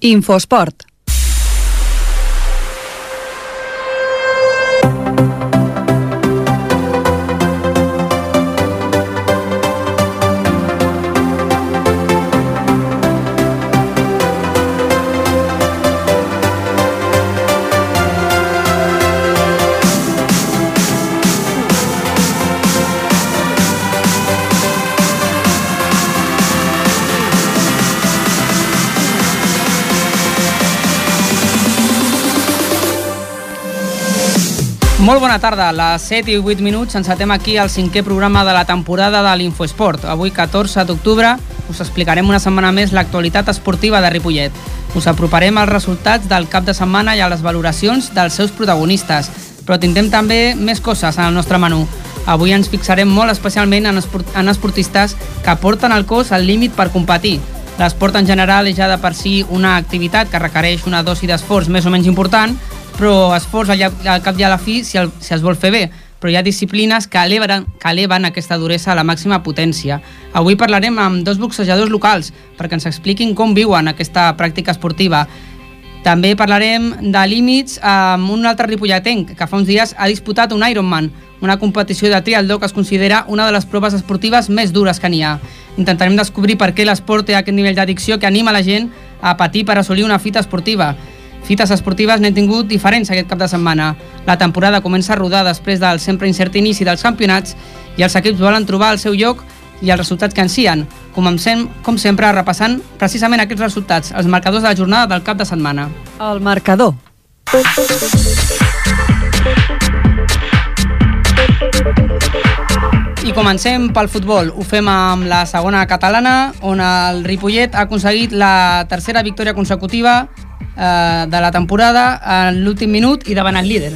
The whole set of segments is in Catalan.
Infosport. Molt bona tarda, a les 7 i 8 minuts encetem aquí el cinquè programa de la temporada de l'Infoesport. Avui, 14 d'octubre, us explicarem una setmana més l'actualitat esportiva de Ripollet. Us aproparem els resultats del cap de setmana i a les valoracions dels seus protagonistes, però tindrem també més coses en el nostre menú. Avui ens fixarem molt especialment en, esport en esportistes que porten el cos al límit per competir. L'esport en general és ja de per si una activitat que requereix una dosi d'esforç més o menys important, però esforç al, al cap i a la fi si, el, si es vol fer bé però hi ha disciplines que eleven, que eleven aquesta duresa a la màxima potència. Avui parlarem amb dos boxejadors locals perquè ens expliquin com viuen aquesta pràctica esportiva. També parlarem de límits amb un altre ripolletenc que fa uns dies ha disputat un Ironman, una competició de trialdó que es considera una de les proves esportives més dures que n'hi ha. Intentarem descobrir per què l'esport té aquest nivell d'addicció que anima la gent a patir per assolir una fita esportiva. Fites esportives n'hem tingut diferents aquest cap de setmana. La temporada comença a rodar després del sempre incert inici dels campionats i els equips volen trobar el seu lloc i els resultats que ensien. Comencem, com sempre, repassant precisament aquests resultats, els marcadors de la jornada del cap de setmana. El marcador. I comencem pel futbol. Ho fem amb la segona catalana, on el Ripollet ha aconseguit la tercera victòria consecutiva eh, de la temporada en l'últim minut i davant el líder.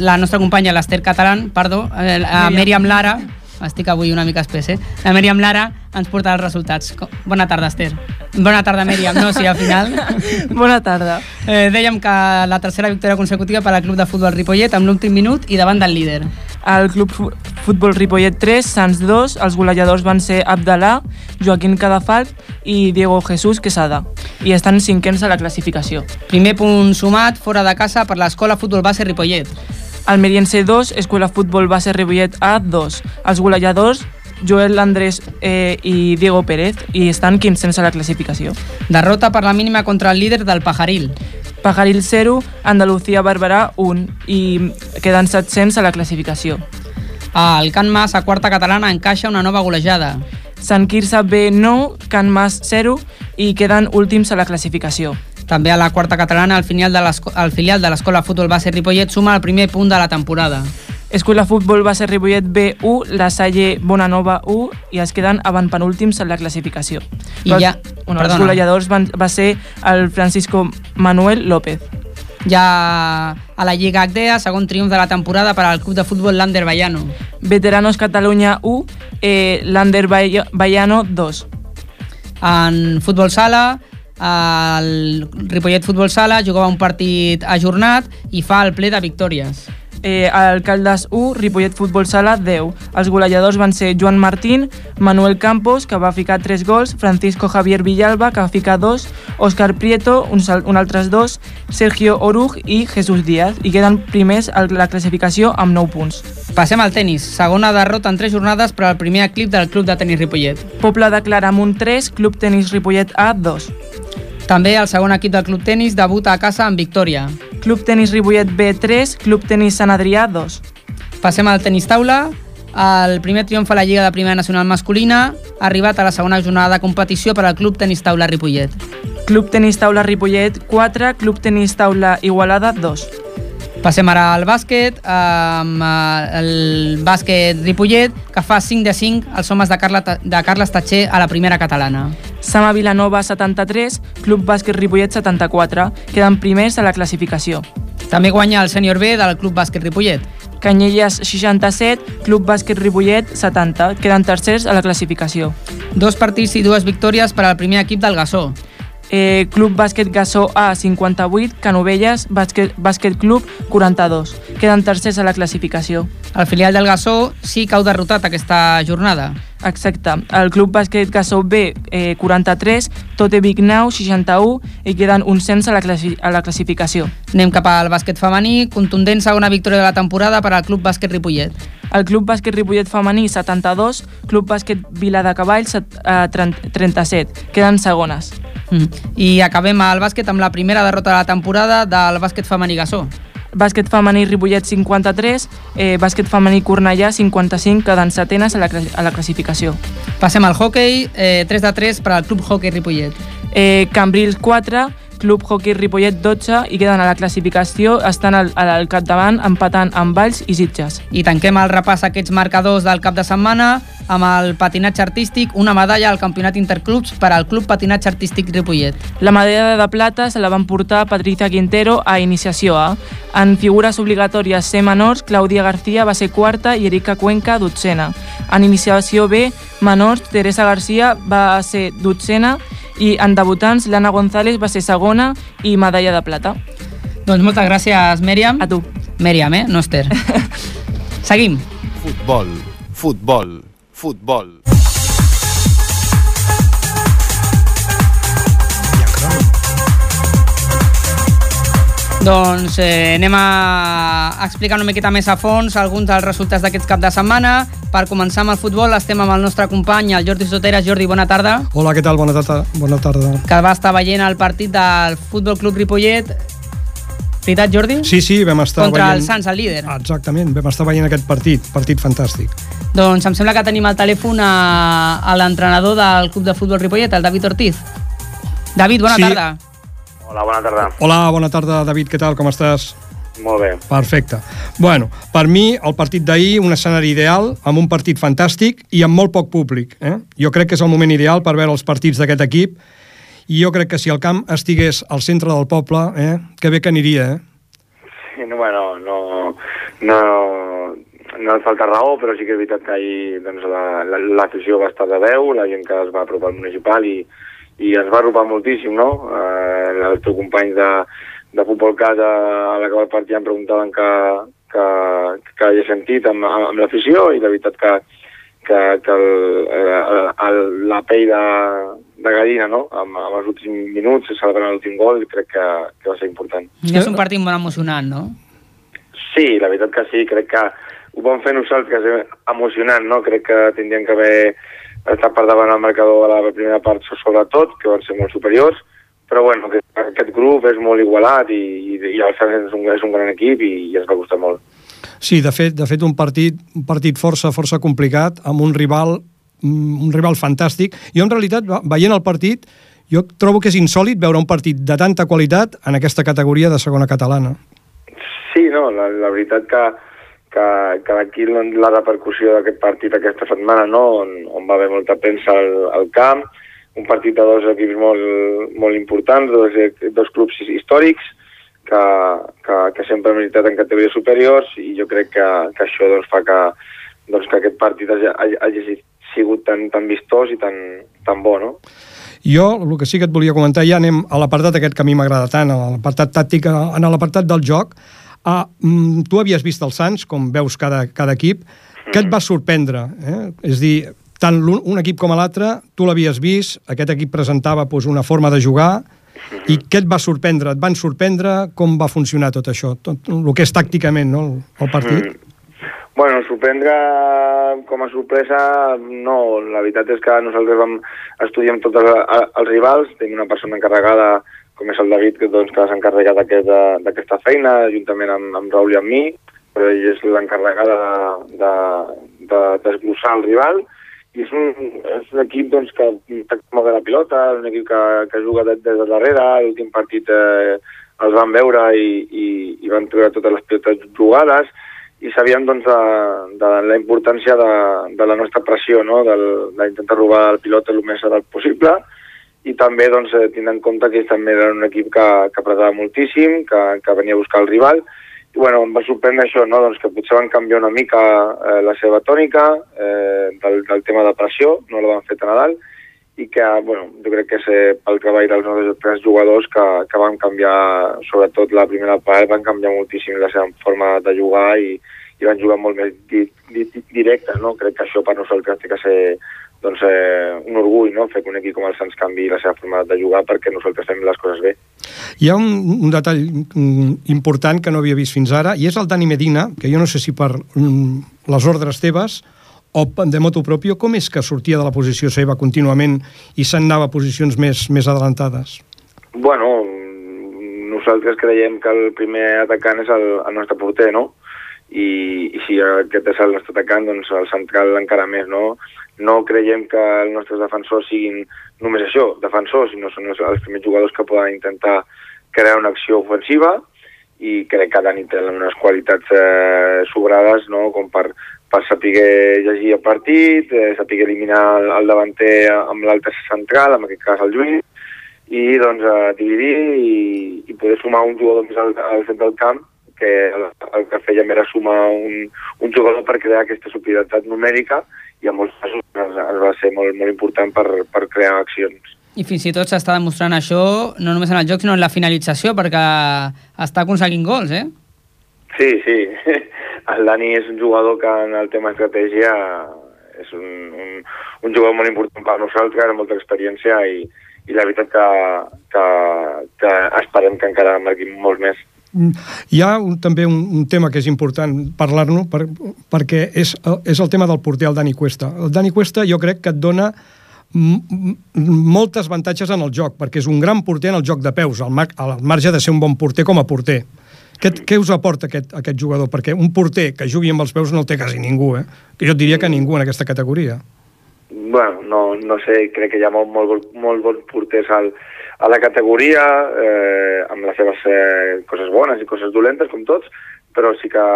La nostra companya, l'Ester Catalán, perdó, eh, la Mèriam Lara, estic avui una mica espès, eh? La Mèriam Lara ens porta els resultats. Bona tarda, Esther. Bona tarda, Mèriam. No, sí, al final. Bona tarda. Eh, dèiem que la tercera victòria consecutiva per al Club de Futbol Ripollet amb l'últim minut i davant del líder. El Club Futbol Ripollet 3, Sants 2, els golejadors van ser Abdalà, Joaquín Cadafalc i Diego Jesús Quesada, i estan cinquens a la classificació. Primer punt sumat fora de casa per l'Escola Futbol Base Ripollet. Almeriense 2, Escola Futbol Base Ripollet A 2. Els golejadors Joel Andrés eh, i Diego Pérez i estan 15 a la classificació. Derrota per la mínima contra el líder del Pajaril. Pajaril 0, Andalucía Barberà 1 i queden 700 a la classificació. El Can Mas, a quarta catalana, encaixa una nova golejada. Sant Quirze B 9, Can Mas 0 i queden últims a la classificació. També a la quarta catalana, el filial de l'Escola Futbol Base Ripollet suma el primer punt de la temporada. Escola Futbol Base Ripollet B1, la Salle Bonanova 1 i es queden penúltims en la classificació. I els, ja, bueno, els golejadors van, va ser el Francisco Manuel López. Ja a la Lliga Acdea, segon triomf de la temporada per al club de futbol Lander Baiano. Veteranos Catalunya 1, eh, Lander Baiano 2. En futbol sala, el Ripollet Futbol Sala jugava un partit ajornat i fa el ple de victòries. Eh, Alcaldes 1, Ripollet Futbol Sala 10. Els golejadors van ser Joan Martín, Manuel Campos, que va ficar 3 gols, Francisco Javier Villalba, que va ficar 2, Òscar Prieto, uns, un altres 2, Sergio Oruj i Jesús Díaz, i queden primers a la classificació amb 9 punts. Passem al tennis. Segona derrota en 3 jornades per al primer equip del Club de Tenis Ripollet. Poble de Claramunt 3, Club Tenis Ripollet A 2. També el segon equip del Club Tenis debuta a casa amb victòria. Club Tenis Ripollet B3, Club Tenis Sant Adrià 2. Passem al tenis taula. El primer triomf a la Lliga de Primera Nacional Masculina ha arribat a la segona jornada de competició per al Club Tenis Taula Ripollet. Club Tenis Taula Ripollet 4, Club Tenis Taula Igualada 2. Passem ara al bàsquet, amb el bàsquet Ripollet, que fa 5 de 5 els homes de, Carla, de Carles Tatxer a la primera catalana. Sama Vilanova 73, Club Bàsquet Ripollet 74, queden primers a la classificació. També guanya el sènior B del Club Bàsquet Ripollet. Canyelles 67, Club Bàsquet Ripollet 70, queden tercers a la classificació. Dos partits i dues victòries per al primer equip del Gassó. Eh, Club Bàsquet Gassó A 58, Canovelles Bàsquet, Bàsquet Club 42. Queden tercers a la classificació. El filial del Gassó sí que heu derrotat aquesta jornada. Exacte. El Club Bàsquet Cassou B, eh, 43, Tote Vignau, 61, i queden un cens a la, classi a la classificació. Anem cap al bàsquet femení. Contundent segona victòria de la temporada per al Club Bàsquet Ripollet. El Club Bàsquet Ripollet femení, 72, Club Bàsquet Vila de Cavalls, eh, 37. Queden segones. Mm. I acabem el bàsquet amb la primera derrota de la temporada del bàsquet femení Gassó. Bàsquet femení Ripollet 53, eh, bàsquet femení Cornellà 55, queden setenes a la, a la classificació. Passem al hockey, eh, 3 de 3 per al Club Hockey Ripollet. Eh, Cambrils 4, Club Hockey Ripollet 12 i queden a la classificació, estan al, al capdavant empatant amb Valls i Sitges. I tanquem el repàs a aquests marcadors del cap de setmana amb el patinatge artístic, una medalla al Campionat Interclubs per al Club Patinatge Artístic Ripollet. La medalla de plata se la van portar Patricia Quintero a Iniciació A. En figures obligatòries C menors, Clàudia García va ser quarta i Erika Cuenca dotzena. En Iniciació B menors, Teresa García va ser dotzena i en debutants l'Anna González va ser segona i medalla de plata. Doncs moltes gràcies, Mèriam. A tu. Mèriam, eh? No Esther. Seguim. Futbol, futbol, futbol. Doncs eh, anem a explicar una miqueta més a fons alguns dels resultats d'aquests cap de setmana. Per començar amb el futbol, estem amb el nostre company, el Jordi Soteres. Jordi, bona tarda. Hola, què tal? Bona tarda. Bona tarda. Que va estar veient el partit del Futbol Club Ripollet. Veritat, Jordi? Sí, sí, vam estar Contra veient... el Sants, el líder. Exactament, vam estar veient aquest partit, partit fantàstic. Doncs em sembla que tenim al telèfon a, a l'entrenador del Club de Futbol Ripollet, el David Ortiz. David, bona Sí. tarda. Hola, bona tarda. Hola, bona tarda, David, què tal? Com estàs? Molt bé. Perfecte. Bueno, per mi, el partit d'ahir, un escenari ideal, amb un partit fantàstic i amb molt poc públic. Eh? Jo crec que és el moment ideal per veure els partits d'aquest equip i jo crec que si el camp estigués al centre del poble, eh? que bé que aniria, eh? Sí, no, bueno, no, no, no et falta raó, però sí que és veritat que ahir doncs, la- la- l'afició va estar de veu, la gent que es va apropar al municipal i, i ens va apropar moltíssim, no? Eh, els teus companys de, de futbol casa a l'acabar el partit em preguntaven que, que, que havia sentit amb, amb l'afició i la veritat que, que, que el, el, el, la pell de, de gallina, no? Amb, amb els últims minuts, celebrant l'últim gol, crec que, que va ser important. És un partit molt emocionant, no? Sí, la veritat que sí, crec que ho vam fer nosaltres, que és emocionant, no? Crec que tindríem que haver estat per davant al marcador a la primera part sobretot, que van ser molt superiors, però bueno, que aquest grup és molt igualat i, i, i el Sants és un, és un gran equip i, i ens va costar molt. Sí, de fet, de fet un partit, un partit força, força complicat, amb un rival, mm, un rival fantàstic. Jo, en realitat, ve- veient el partit, jo trobo que és insòlid veure un partit de tanta qualitat en aquesta categoria de segona catalana. Sí, no, la, la veritat que, que, que d'aquí la repercussió d'aquest partit aquesta setmana, no? on, on va haver molta premsa al, al camp, un partit de dos equips molt, molt importants, dos, dos clubs històrics, que, que, que sempre han militat en categories superiors i jo crec que, que això doncs, fa que, doncs, que aquest partit hagi, hagi- sigut tan, tan vistós i tan, tan bo, no? Jo, el que sí que et volia comentar, ja anem a l'apartat aquest que a mi m'agrada tant, a l'apartat tàctic, en l'apartat del joc. Ah, mm, tu havies vist el Sants, com veus cada, cada equip. Què et va sorprendre? Eh? És dir, tant l'un- un equip com l'altre, tu l'havies vist, aquest equip presentava doncs, una forma de jugar, i què et va sorprendre? Et van sorprendre? Com va funcionar tot això? Tot el que és tàcticament, no?, el, el partit. Mm. Bueno, sorprendre com a sorpresa, no. La veritat és que nosaltres vam estudiar amb tots els, els rivals, tenim una persona encarregada, com és el David, que, doncs, que s'ha encarregat d'aquesta d'aquesta feina, juntament amb, amb Raül i amb mi, però ell és l'encarregada de, de, de, desglossar el rival, i és un, és un equip doncs, que toca molt bé la pilota, un equip que, que juga des de darrere, l'últim partit eh, els van veure i, i, i van treure totes les pilotes jugades, i sabíem doncs, de, de la importància de, de la nostra pressió, no? D'intentar robar el pilot el més alt possible, i també doncs, eh, tindre en compte que ells també eren un equip que, que apretava moltíssim, que, que venia a buscar el rival, i bueno, em va sorprendre això, no? doncs que potser van canviar una mica eh, la seva tònica eh, del, del tema de pressió, no la van fer tan a dalt, i que, bueno, jo crec que és eh, pel treball dels nostres tres jugadors que, que van canviar, sobretot la primera part, van canviar moltíssim la seva forma de jugar i, i van jugar molt més di, di, directes, no? Crec que això per nosaltres té que ser doncs, eh, un orgull, no?, fer que un equip com el Sants canvi la seva forma de jugar perquè nosaltres fem les coses bé. Hi ha un, un detall mm, important que no havia vist fins ara, i és el Dani Medina, que jo no sé si per mm, les ordres teves o de moto propio, com és que sortia de la posició seva contínuament i se'n anava a posicions més, més adelantades? Bueno, nosaltres creiem que el primer atacant és el, el nostre porter, no? I, i si aquest és el nostre atacant, doncs el central encara més, no? No creiem que els nostres defensors siguin només això, defensors, sinó són els, els primers jugadors que poden intentar crear una acció ofensiva i crec que Dani té unes qualitats eh, sobrades no? com per, per saber llegir el partit, eh, saber eliminar el, el davanter amb l'altre central, en aquest cas el Lluís, i doncs eh, dividir i, i poder sumar un jugador més al, al centre del camp que el, el que fèiem era sumar un, un jugador per crear aquesta superioritat numèrica i en molts casos ens, va ser molt, molt important per, per crear accions. I fins i tot s'està demostrant això no només en el joc, sinó en la finalització, perquè està aconseguint gols, eh? Sí, sí. El Dani és un jugador que en el tema estratègia és un, un, un jugador molt important per nosaltres, amb molta experiència i, i la veritat que, que, que esperem que encara marquin molt més. Hi ha un, també un, un tema que és important parlar-ne per, perquè és, és el tema del porter, el Dani Cuesta. El Dani Cuesta jo crec que et dona moltes avantatges en el joc, perquè és un gran porter en el joc de peus, al, mar al marge de ser un bon porter com a porter. Què, què us aporta aquest, aquest jugador? Perquè un porter que jugui amb els peus no el té quasi ningú, eh? Jo et diria que ningú en aquesta categoria. Bueno, no, no sé, crec que hi ha molt, molt, molt bons porters al, a la categoria, eh, amb les seves eh, coses bones i coses dolentes, com tots, però sí que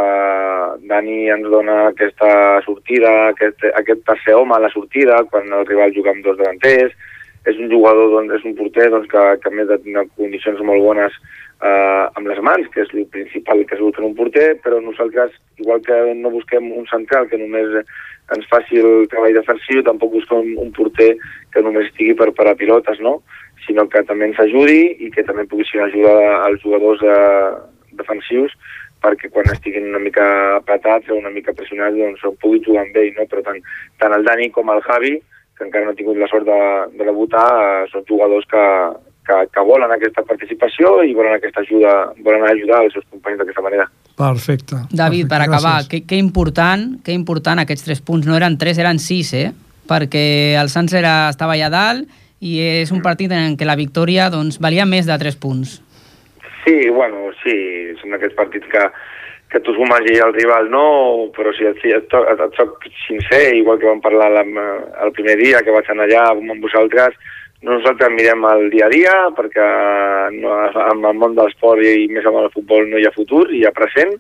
Dani ens dona aquesta sortida, aquest, aquest tercer home a la sortida, quan el rival juga amb dos davanters, és un jugador, doncs, és un porter doncs, que, que a més de tenir condicions molt bones eh, amb les mans, que és el principal que es busca un porter, però nosaltres, igual que no busquem un central que només ens faci el treball defensiu, tampoc busquem un porter que només estigui per parar pilotes, no? Sinó que també ens ajudi i que també pugui ser ajuda als jugadors eh, defensius perquè quan estiguin una mica apretats o una mica pressionats doncs pugui jugar amb ell, no? però tant, tant el Dani com el Javi, que encara no ha tingut la sort de, de debutar, eh, són jugadors que, que, que volen aquesta participació i volen aquesta ajuda, volen ajudar els seus companys d'aquesta manera. Perfecte. David, Perfecte, per acabar, gràcies. que, que important, que important aquests tres punts. No eren tres, eren sis, eh? Perquè el Sants era, estava allà dalt i és un partit en què la victòria doncs, valia més de tres punts. Sí, bueno, sí, són aquests partits que, que tu sumes i el rival no, però si si et, et, et soc sincer, igual que vam parlar la, el primer dia que vaig anar allà amb vosaltres, nosaltres mirem el dia a dia perquè no, en el món de l'esport i més amb el futbol no hi ha futur, hi ha present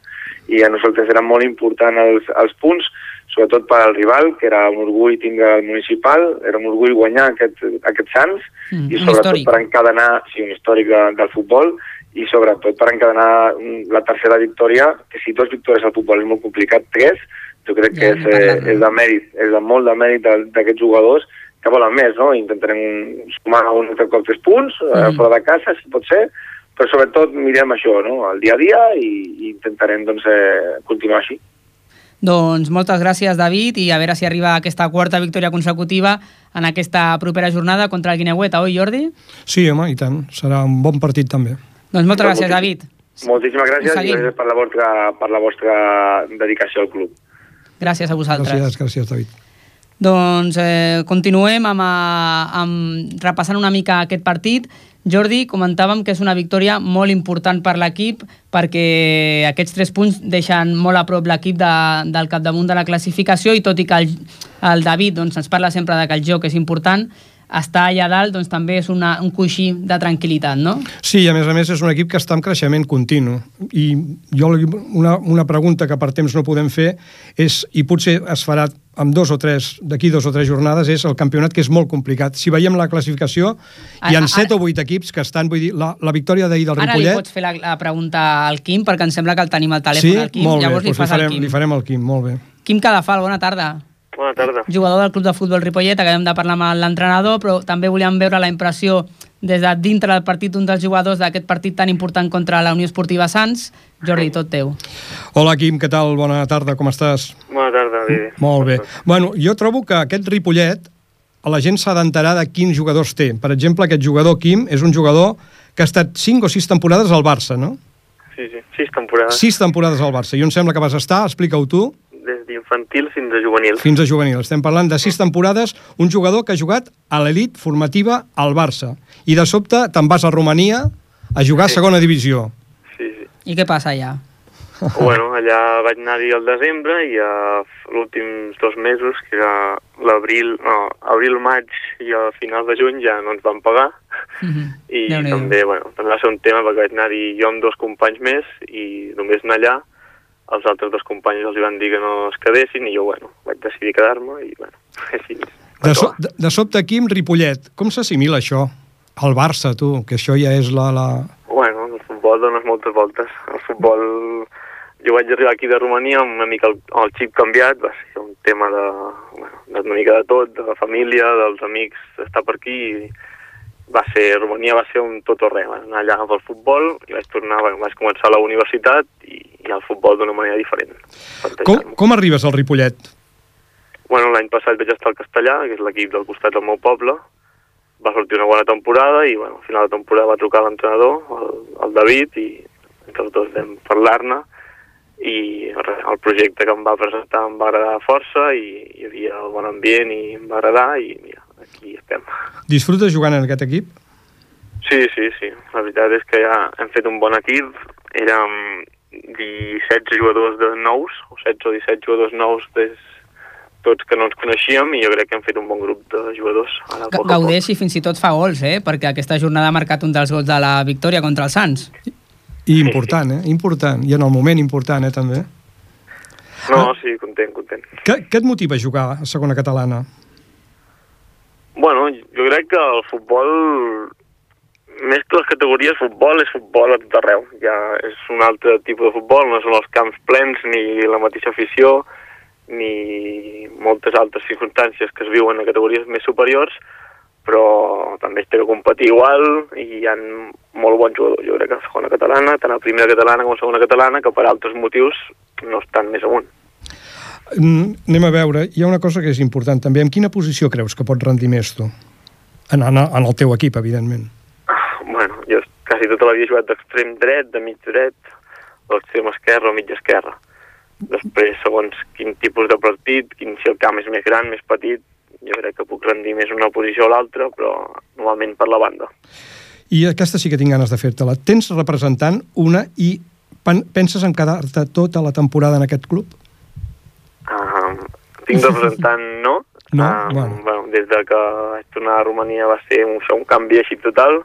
i a nosaltres eren molt important els, els punts, sobretot per al rival, que era un orgull tindre el municipal, era un orgull guanyar aquest, aquest Sants Mm, i sobretot històric. per encadenar, sí, un històric de, del futbol, i sobretot per encadenar la tercera victòria, que si dues victòries al futbol és molt complicat, tres, jo crec que Ja és, eh, és de mèrit, és de molt de mèrit d'aquests jugadors que volen més, no? Intentarem sumar un altre cop tres punts, mm. Mm. fora de casa, si pot ser, però sobretot mirem això, no? el dia a dia, i, i intentarem doncs, eh, continuar així. Doncs moltes gràcies, David, i a veure si arriba aquesta quarta victòria consecutiva en aquesta propera jornada contra el Guineueta, oi, Jordi? Sí, home, i tant. Serà un bon partit, també. Doncs moltes gràcies, moltíssim- David. Moltíssimes gràcies i gràcies per la, vostra, per la vostra dedicació al club. Gràcies a vosaltres. Gràcies, gràcies, David. Doncs eh, continuem amb, eh, amb, repassant una mica aquest partit. Jordi, comentàvem que és una victòria molt important per l'equip perquè aquests tres punts deixen molt a prop l'equip de, del capdamunt de la classificació i tot i que el, el David doncs, ens parla sempre de que el joc és important, estar allà dalt doncs, també és una, un coixí de tranquil·litat, no? Sí, a més a més és un equip que està en creixement continu i jo una, una pregunta que per temps no podem fer és, i potser es farà amb dos o tres, d'aquí dos o tres jornades, és el campionat que és molt complicat. Si veiem la classificació, hi Ara- ha set ara- o vuit equips que estan, vull dir, la, la victòria d'ahir del Ara li Ripollet... pots fer la, la pregunta al Quim perquè em sembla que el tenim al telèfon sí? al Quim, molt bé, llavors li doncs li, fas al farem, Quim. li farem al Quim, molt bé. Quim Cadafal, bona tarda. Bona tarda. jugador del Club de Futbol Ripollet, acabem de parlar amb l'entrenador, però també volíem veure la impressió des de dintre del partit d'un dels jugadors d'aquest partit tan important contra la Unió Esportiva Sants. Jordi, tot teu. Hola, Quim, què tal? Bona tarda, com estàs? Bona tarda, bé. Molt bé. Bueno, jo trobo que aquest Ripollet la gent s'ha d'enterar de quins jugadors té. Per exemple, aquest jugador, Quim, és un jugador que ha estat 5 o 6 temporades al Barça, no? Sí, sí, sis temporades. 6 temporades al Barça. I on sembla que vas estar? Explica-ho tu. Des d'infantil fins a juvenil. Fins a juvenil. Estem parlant de 6 temporades, un jugador que ha jugat a l'elit formativa al Barça. I de sobte te'n vas a Romania a jugar a segona divisió. Sí, sí. I què passa allà? bueno, allà vaig anar-hi al desembre i a l'últims dos mesos, que era l'abril, no, abril-maig i a finals de juny ja no ens van pagar. Mhm. I Déu-n'hi-do. també, bueno, també va ser un tema perquè vaig anar-hi jo amb dos companys més i només anar allà els altres dos companys els van dir que no es quedessin i jo, bueno, vaig decidir quedar-me i, bueno, així. De, so, de, de sobte, Quim, Ripollet. Com s'assimila això? El Barça, tu, que això ja és la... la... Bueno, el futbol dones moltes voltes. El futbol... Jo vaig arribar aquí de Romania amb una mica el, el xip canviat, va ser un tema de, bueno, una mica de tot, de la família, dels amics, d'estar per aquí, i va ser, Romania va ser un tot o res, vaig anar allà pel futbol i vaig tornar, bueno, vaig començar a la universitat i, i el futbol d'una manera diferent. Com, com arribes al Ripollet? Bueno, l'any passat vaig estar al Castellà, que és l'equip del costat del meu poble, va sortir una bona temporada i bueno, al final de temporada va trucar l'entrenador, el, el David, i entre els dos vam parlar-ne i el projecte que em va presentar em va agradar força i hi havia el bon ambient i em va agradar i mira, estem. Disfrutes jugant en aquest equip? Sí, sí, sí. La veritat és que ja hem fet un bon equip. Érem 17 jugadors de nous, o 16 o 17 jugadors nous des tots que no ens coneixíem i jo crec que hem fet un bon grup de jugadors. Ara, poc a poc. Gaudeix i fins i tot fa gols, eh? Perquè aquesta jornada ha marcat un dels gols de la victòria contra el Sants. I important, eh? Important. I en el moment important, eh, també. No, sí, content, content. Què, què et motiva a jugar a segona catalana? Bueno, jo crec que el futbol, més que les categories, futbol és futbol a tot arreu. Ja és un altre tipus de futbol, no són els camps plens, ni la mateixa afició, ni moltes altres circumstàncies que es viuen a categories més superiors, però també es té que competir igual i hi ha molt bons jugadors, jo crec que a segona catalana, tant a primera catalana com a segona catalana, que per altres motius no estan més amunt. Anem a veure, hi ha una cosa que és important també. En quina posició creus que pots rendir més tu? En, en, en el teu equip, evidentment. Bueno, jo quasi tota la vida he jugat d'extrem dret, de mig dret, o extrem esquerre o mig esquerre. Després, segons quin tipus de partit, quin, si el camp és més gran, més petit, jo crec que puc rendir més una posició o l'altra, però normalment per la banda. I aquesta sí que tinc ganes de fer-te-la. Tens representant una i pen- penses en quedar-te tota la temporada en aquest club? Tinc representant, no. No? Um, Bueno. bueno, des de que vaig tornar a Romania va ser un, un canvi així total.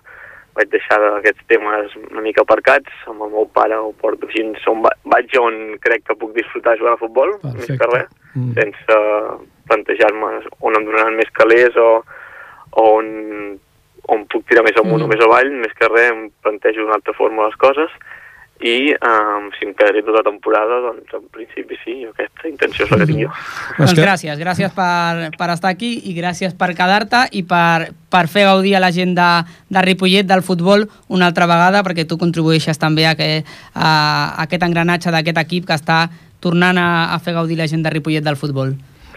Vaig deixar aquests temes una mica aparcats. Amb el meu pare ho porto així. On va, vaig on crec que puc disfrutar jugant a futbol, més que res, Mm. sense plantejar-me on em donaran més calés o, o on, on puc tirar més amunt Mm. o més avall, més que res em plantejo d'una altra forma les coses i um, si em quedaré tota la temporada, doncs en principi sí, aquesta intenció és la que tinc jo. Doncs que- gràcies, gràcies per, per estar aquí i gràcies per quedar-te i per, per fer gaudir a la gent de, de Ripollet del futbol una altra vegada perquè tu contribueixes també a, que, a, a aquest engranatge d'aquest equip que està tornant a, a fer gaudir la gent de Ripollet del futbol.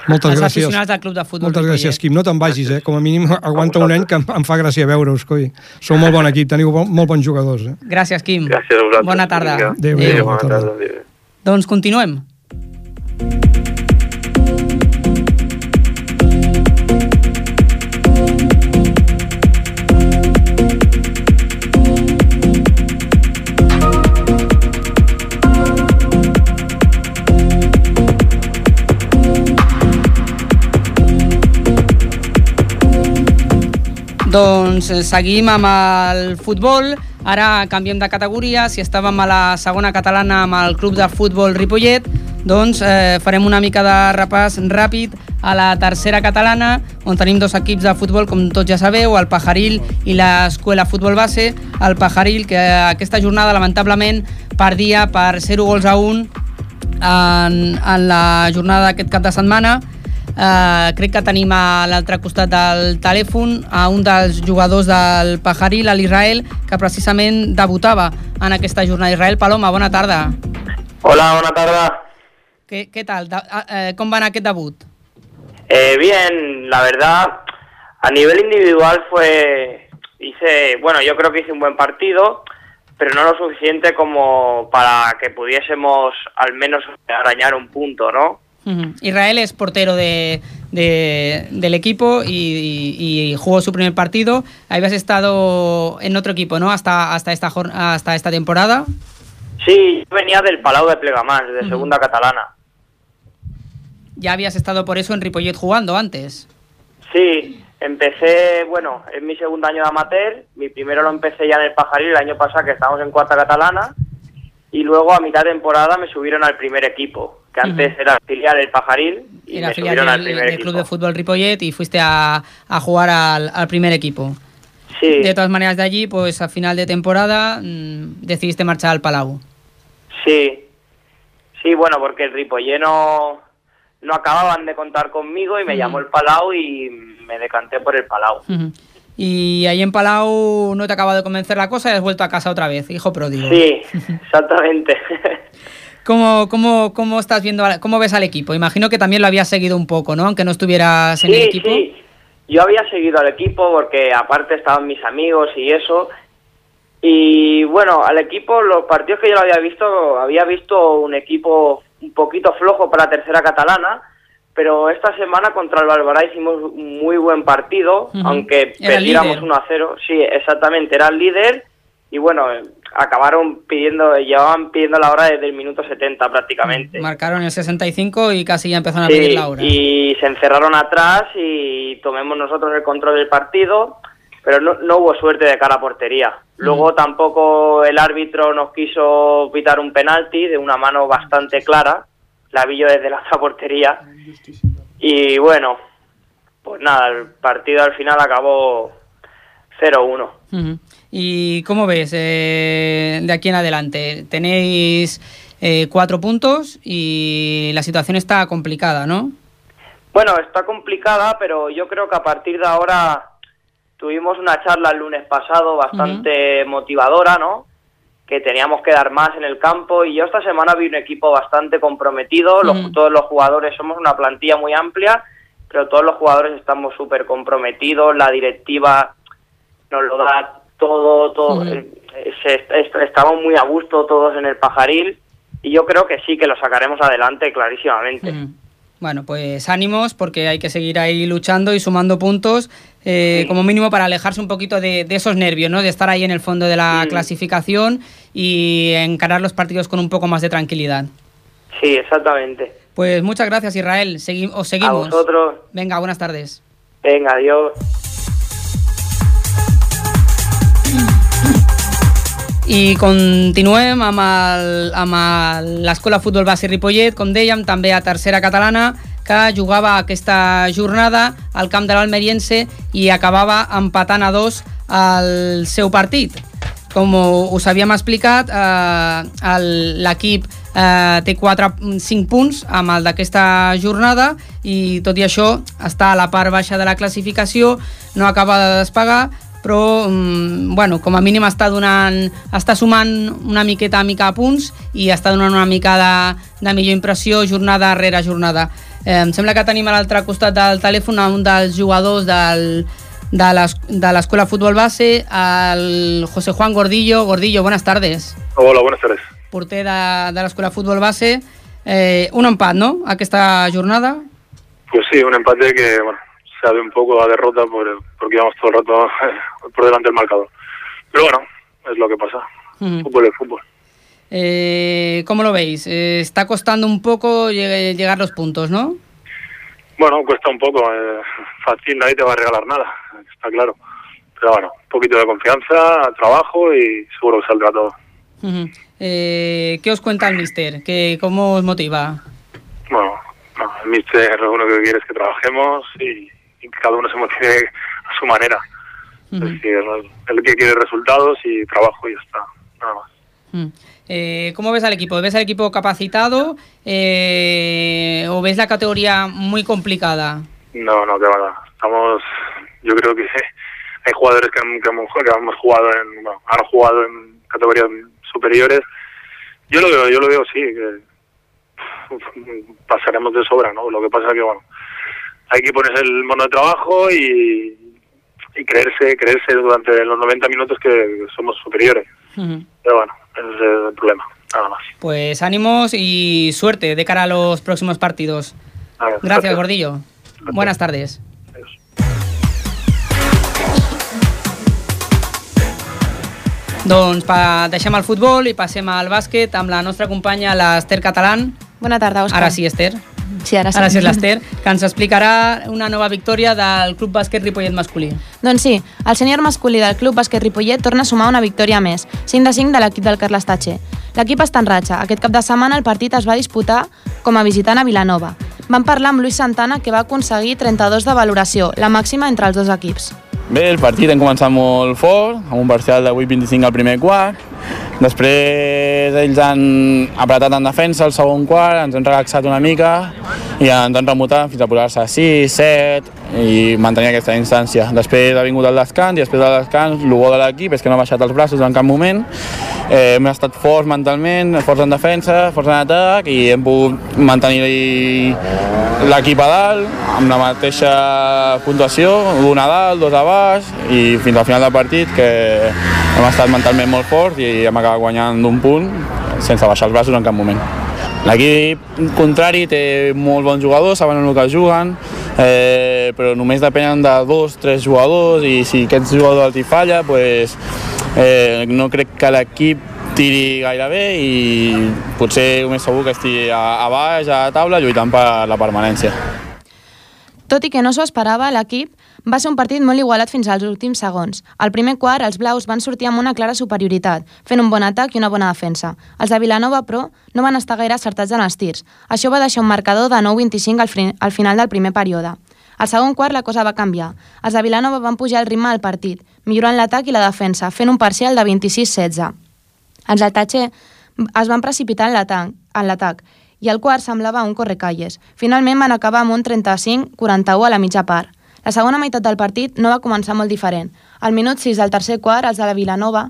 Moltes Els gràcies. aficionats del Club de Futbol Moltes gràcies, Quim. No te'n vagis, eh? Com a mínim aguanta un any que em, em fa gràcia veure-us, coi. Sou molt bon equip, teniu bon, molt bons jugadors, eh? Gràcies, Quim. Gràcies a vosaltres. Bona tarda. Adéu, Adéu, adéu, bona tarda. Adéu. Doncs continuem. Doncs eh, seguim amb el futbol. Ara canviem de categoria. Si estàvem a la segona catalana amb el club de futbol Ripollet, doncs eh, farem una mica de repàs ràpid a la tercera catalana, on tenim dos equips de futbol, com tots ja sabeu, el Pajaril i l'Escuela Futbol Base. El Pajaril, que aquesta jornada lamentablement perdia per 0 gols a 1 en, en la jornada d'aquest cap de setmana. Uh, crec que tenim a l'altre costat del telèfon a un dels jugadors del Pajaril, l'Israel, que precisament debutava en aquesta jornada. Israel Paloma, bona tarda. Hola, bona tarda. ¿Qué, qué tal? Da, eh, ¿Cómo van a qué debut? Eh, bien, la verdad, a nivel individual fue, hice, bueno, yo creo que hice un buen partido, pero no lo suficiente como para que pudiésemos al menos arañar un punto, ¿no? Uh -huh. Israel es portero de, de, del equipo y, y, y, jugó su primer partido. Habías estado en otro equipo, ¿no? Hasta, hasta, esta, hasta esta temporada. Sí, yo venía del Palau de Plegamans, de uh -huh. segunda catalana. ¿Ya habías estado por eso en Ripollet jugando antes? Sí, empecé, bueno, es mi segundo año de amateur, mi primero lo empecé ya en el Pajaril el año pasado que estábamos en cuarta catalana y luego a mitad de temporada me subieron al primer equipo, que antes uh -huh. era filial del Pajaril y era me filial subieron del, al primer del equipo. Club de Fútbol Ripollet y fuiste a, a jugar al, al, primer equipo. Sí. De todas maneras de allí, pues a final de temporada mmm, decidiste marchar al Palau. Sí, sí, bueno, porque el Ripollet no, no acababan de contar conmigo y me uh -huh. llamó el Palau y me decanté por el Palau. Uh -huh. Y ahí en Palau no te acaba de convencer la cosa y has vuelto a casa otra vez, hijo pródigo. Sí, exactamente. ¿Cómo, cómo, ¿Cómo estás viendo, cómo ves al equipo? Imagino que también lo habías seguido un poco, ¿no? Aunque no estuvieras en sí, el equipo. Sí, yo había seguido al equipo porque aparte estaban mis amigos y eso. Y bueno, al equipo, los partidos que yo lo había visto, había visto un equipo un poquito flojo para la tercera catalana, pero esta semana contra el Barbará hicimos un muy buen partido, uh -huh. aunque perdiéramos 1 a 0. Sí, exactamente, era el líder y bueno, acabaron pidiendo, llevaban pidiendo la hora desde el minuto 70 prácticamente. Marcaron el 65 y casi ya empezaron sí, a pedir la hora. Y se encerraron atrás y tomemos nosotros el control del partido, pero no, no hubo suerte de cara a portería. Luego uh -huh. tampoco el árbitro nos quiso pitar un penalti de una mano bastante clara, la vi yo desde la otra portería. Y bueno, pues nada, el partido al final acabó 0-1. Uh -huh. ¿Y cómo ves eh, de aquí en adelante? Tenéis eh, cuatro puntos y la situación está complicada, ¿no? Bueno, está complicada, pero yo creo que a partir de ahora tuvimos una charla el lunes pasado bastante uh -huh. motivadora, ¿no? Que teníamos que dar más en el campo y yo esta semana vi un equipo bastante comprometido, los, -huh. todos los jugadores somos una plantilla muy amplia, pero todos los jugadores estamos súper comprometidos, la directiva nos lo da todo, todo, uh -huh. se, estamos muy a gusto todos en el pajaril y yo creo que sí que lo sacaremos adelante clarísimamente. Bueno, pues ánimos porque hay que seguir ahí luchando y sumando puntos, eh, sí. como mínimo para alejarse un poquito de, de, esos nervios, ¿no? De estar ahí en el fondo de la sí. clasificación y encarar los partidos con un poco más de tranquilidad. Sí, exactamente. Pues muchas gracias, Israel. Segui os seguimos. A vosotros. Venga, buenas tardes. Venga, adiós. I continuem amb l'Escola Futbol Base Ripollet, com dèiem, també a tercera catalana, que jugava aquesta jornada al camp de l'Almeriense i acabava empatant a dos el seu partit. Com us havíem explicat, eh, l'equip eh, té 4, 5 punts amb el d'aquesta jornada i tot i això està a la part baixa de la classificació, no acaba de despegar, però bueno, com a mínim està donant està sumant una miqueta a mica a punts i està donant una mica de, de millor impressió jornada rere jornada. Eh, em sembla que tenim a l'altre costat del telèfon un dels jugadors del, de l'escola Futbol Base el José Juan Gordillo. Gordillo, buenas tardes. Hola, buenas tardes. Porter de, de l'escola Futbol Base. Eh, un empat, no? aquesta jornada? Pues sí, un empate que, bueno, sabe un poco a derrota por, porque íbamos todo el rato por delante del marcador. Pero bueno, es lo que pasa. Mm. Fútbol es fútbol. Eh, ¿Cómo lo veis? Eh, está costando un poco lleg llegar los puntos, ¿no? Bueno, cuesta un poco. Eh, fácil, nadie te va a regalar nada, está claro. Pero bueno, un poquito de confianza, trabajo y seguro que saldrá todo. Uh -huh. ¿Qué os cuenta el mister? ¿Qué, ¿Cómo os motiva? Bueno, no, el mister lo único que quiere es que trabajemos y cada uno se motive a su manera. Uh -huh. Es decir, el que quiere resultados y trabajo y ya está, nada más. Eh, ¿Cómo ves al equipo? ¿Ves al equipo capacitado eh, o ves la categoría muy complicada? No, no, que va. Estamos, yo creo que hay jugadores que, han- que hemos, que hemos jugado en, bueno, han jugado en categorías superiores. Yo lo veo, yo lo veo sí, que pasaremos de sobra, ¿no? Lo que pasa es que bueno, hay que ponerse el mono de trabajo y, y creerse, creerse durante los 90 minutos que somos superiores. Ujú. Pero bueno, ese es el problema, nada más. Pues ánimos y suerte de cara a los próximos partidos. Ver, Gracias, Gordillo. Buenas tardes. Doncs pa, deixem el futbol i passem al bàsquet amb la nostra companya l'Ester Catalán. Bona tarda, Òscar. Ara sí, Esther. Sí, ara sí. Ara sí és l'Ester, que ens explicarà una nova victòria del Club Bàsquet Ripollet masculí. Doncs sí, el sènior masculí del Club Bàsquet Ripollet torna a sumar una victòria més, 5 de 5 de l'equip del Carles Tatxe. L'equip està en ratxa. Aquest cap de setmana el partit es va disputar com a visitant a Vilanova. Vam parlar amb Lluís Santana, que va aconseguir 32 de valoració, la màxima entre els dos equips. Bé, el partit hem començat molt fort, amb un parcial de 8-25 al primer quart. Després ells han apretat en defensa el segon quart, ens hem relaxat una mica i ens han remutat fins a posar-se a 6, 7 i mantenir aquesta instància. Després ha vingut el descans i després del descans el bo de l'equip és que no ha baixat els braços en cap moment. Eh, hem estat forts mentalment, forts en defensa, forts en atac i hem pogut mantenir l'equip a dalt amb la mateixa puntuació, un a dalt, dos a baix i fins al final del partit que hem estat mentalment molt forts i hem acabat guanyant d'un punt sense baixar els braços en cap moment. L'equip contrari té molts bons jugadors, saben el que juguen, eh, però només depenen de dos, tres jugadors i si aquest jugador els hi falla, pues, eh, no crec que l'equip tiri gaire bé i potser el més segur que estigui a, a baix, a taula, lluitant per la permanència. Tot i que no s'ho esperava, l'equip va ser un partit molt igualat fins als últims segons. Al primer quart, els blaus van sortir amb una clara superioritat, fent un bon atac i una bona defensa. Els de Vilanova, però, no van estar gaire acertats en els tirs. Això va deixar un marcador de 9-25 al, al final del primer període. Al segon quart la cosa va canviar. Els de Vilanova van pujar el ritme del partit, millorant l'atac i la defensa, fent un parcial de 26-16. Els del Tatxer es van precipitar en l'atac i el quart semblava un correcalles. Finalment van acabar amb un 35-41 a la mitja part. La segona meitat del partit no va començar molt diferent. Al minut 6 del tercer quart, els de la Vilanova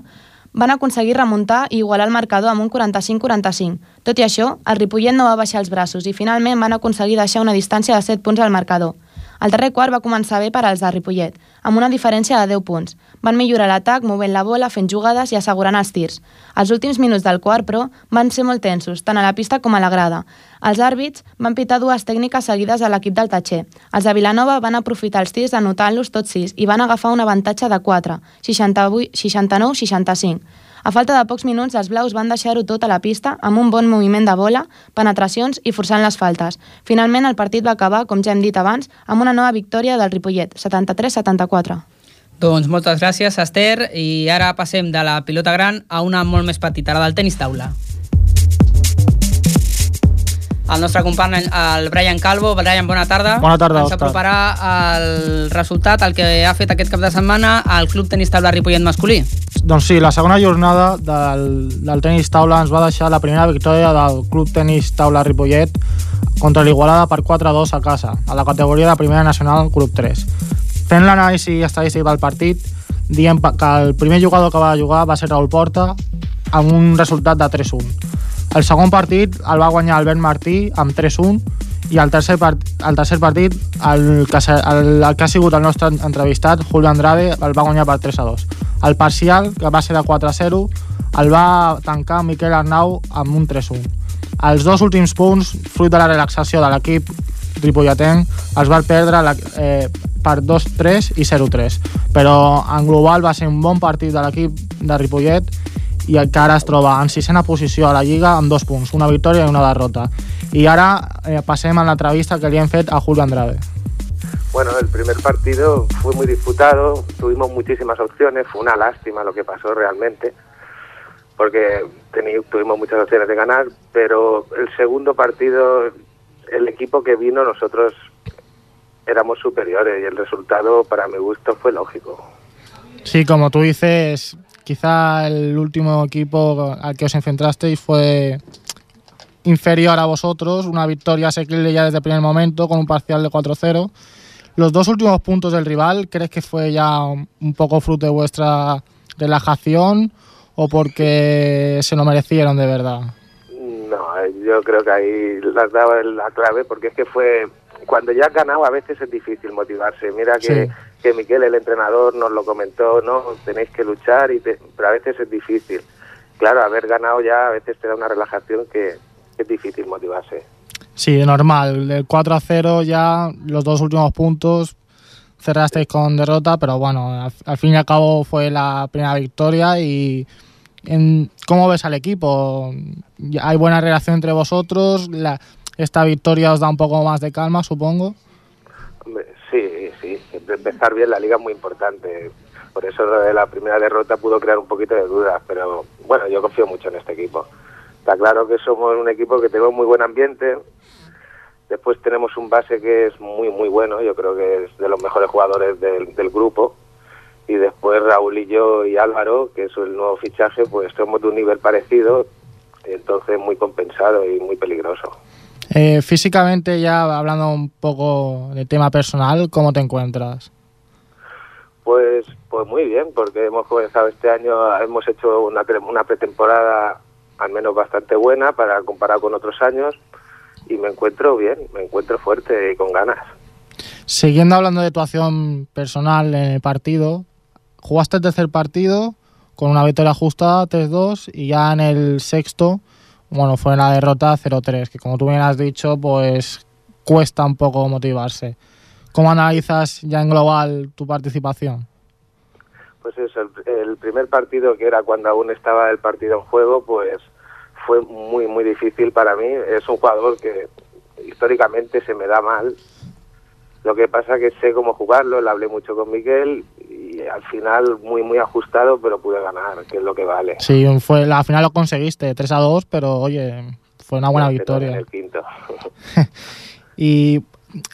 van aconseguir remuntar i igualar el marcador amb un 45-45. Tot i això, el Ripollet no va baixar els braços i finalment van aconseguir deixar una distància de 7 punts al marcador. El darrer quart va començar bé per als de Ripollet, amb una diferència de 10 punts. Van millorar l'atac movent la bola, fent jugades i assegurant els tirs. Els últims minuts del quart, però, van ser molt tensos, tant a la pista com a la grada. Els àrbits van pitar dues tècniques seguides a l'equip del Tatxer. Els de Vilanova van aprofitar els tirs anotant-los tots sis i van agafar un avantatge de 4, 69-65. A falta de pocs minuts, els blaus van deixar-ho tot a la pista amb un bon moviment de bola, penetracions i forçant les faltes. Finalment, el partit va acabar, com ja hem dit abans, amb una nova victòria del Ripollet, 73-74. Doncs moltes gràcies, Esther, i ara passem de la pilota gran a una molt més petita, la del tenis taula. El nostre company, el Brian Calvo. Brian, bona tarda. Bona tarda, Ens aproparà el resultat, el que ha fet aquest cap de setmana el Club Tenis Taula Ripollet masculí. Doncs sí, la segona jornada del, del tenis taula ens va deixar la primera victòria del Club Tenis Taula Ripollet contra l'Igualada per 4-2 a casa, a la categoria de primera nacional Club 3. Fent l'anàlisi estadístic del partit, diem que el primer jugador que va jugar va ser Raúl Porta amb un resultat de 3-1. El segon partit el va guanyar Albert Martí amb 3-1 i el tercer, part, el tercer partit el que, el, el que ha sigut el nostre entrevistat, Julio Andrade, el va guanyar per 3-2. El parcial, que va ser de 4-0, el va tancar Miquel Arnau amb un 3-1. Els dos últims punts, fruit de la relaxació de l'equip ripolletenc, els va perdre la, eh, per 2-3 i 0-3. Però en global va ser un bon partit de l'equip de Ripollet i que ara es troba en sisena posició a la Lliga amb dos punts, una victòria i una derrota. Y ahora eh, pasemos a la entrevista que le han fet a Julio Andrade. Bueno, el primer partido fue muy disputado, tuvimos muchísimas opciones, fue una lástima lo que pasó realmente, porque tuvimos muchas opciones de ganar, pero el segundo partido, el equipo que vino, nosotros éramos superiores y el resultado para mi gusto fue lógico. Sí, como tú dices, quizá el último equipo al que os enfrentasteis fue inferior a vosotros, una victoria asequible ya desde el primer momento con un parcial de 4-0. Los dos últimos puntos del rival, ¿crees que fue ya un poco fruto de vuestra relajación o porque se lo merecieron de verdad? No, yo creo que ahí las daba la clave porque es que fue cuando ya has ganado a veces es difícil motivarse. Mira que, Sí. Que Miquel, el entrenador, nos lo comentó, ¿no? Tenéis que luchar, y te- pero a veces es difícil. Claro, haber ganado ya a veces te da una relajación que, es difícil motivarse. Sí, normal. Del 4 a 0 ya los dos últimos puntos cerrasteis con derrota, pero bueno, al, fin y al cabo fue la primera victoria y en, ¿cómo ves al equipo? ¿Hay buena relación entre vosotros? La- esta victoria os da un poco más de calma, supongo. Empezar bien la liga es muy importante. Por eso la primera derrota pudo crear un poquito de dudas, pero bueno, yo confío mucho en este equipo. Está claro que somos un equipo que tenemos muy buen ambiente. Después tenemos un base que es muy, muy bueno. Yo creo que es de los mejores jugadores del, del grupo. Y después Raúl y yo y Álvaro, que es el nuevo fichaje, pues somos de un nivel parecido. Entonces muy compensado y muy peligroso. Eh, físicamente, ya hablando un poco de tema personal, ¿cómo te encuentras? Pues, pues muy bien, porque hemos comenzado este año, hemos hecho una, una pretemporada al menos bastante buena para comparar con otros años y me encuentro bien, me encuentro fuerte y con ganas. Siguiendo hablando de tu acción personal en el partido, jugaste el tercer partido con una victoria justa 3-2 y ya en el sexto, bueno, fue la derrota 0-3, que como tú bien has dicho, pues cuesta un poco motivarse. ¿Cómo analizas ya en global tu participación? Pues eso, el, el primer partido que era cuando aún estaba el partido en juego, pues fue muy, muy difícil para mí. Es un jugador que históricamente se me da mal. Lo que pasa que sé cómo jugarlo, le hablé mucho con Miguel y al final muy, muy ajustado, pero pude ganar, que es lo que vale. Sí, fue, al final lo conseguiste, 3-2, pero oye, fue una buena Pero en victoria. el quinto. Y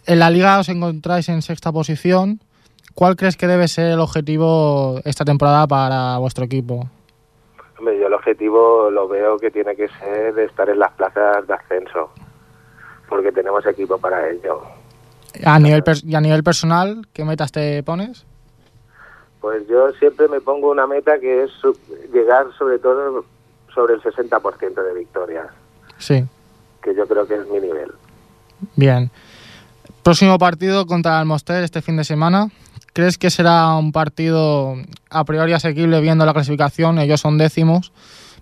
en la liga os encontráis en sexta posición. ¿Cuál crees que debe ser el objetivo esta temporada para vuestro equipo? Hombre, yo el objetivo lo veo que tiene que ser estar en las plazas de ascenso, porque tenemos equipo para ello. A nivel y a nivel personal, ¿qué metas te pones? Pues yo siempre me pongo una meta que es llegar sobre todo sobre el 60% de victorias, Sí, que yo creo que es mi nivel. bien. Próximo partido contra el este fin de semana. ¿Crees que será un partido a priori asequible viendo la clasificación? Ellos son décimos,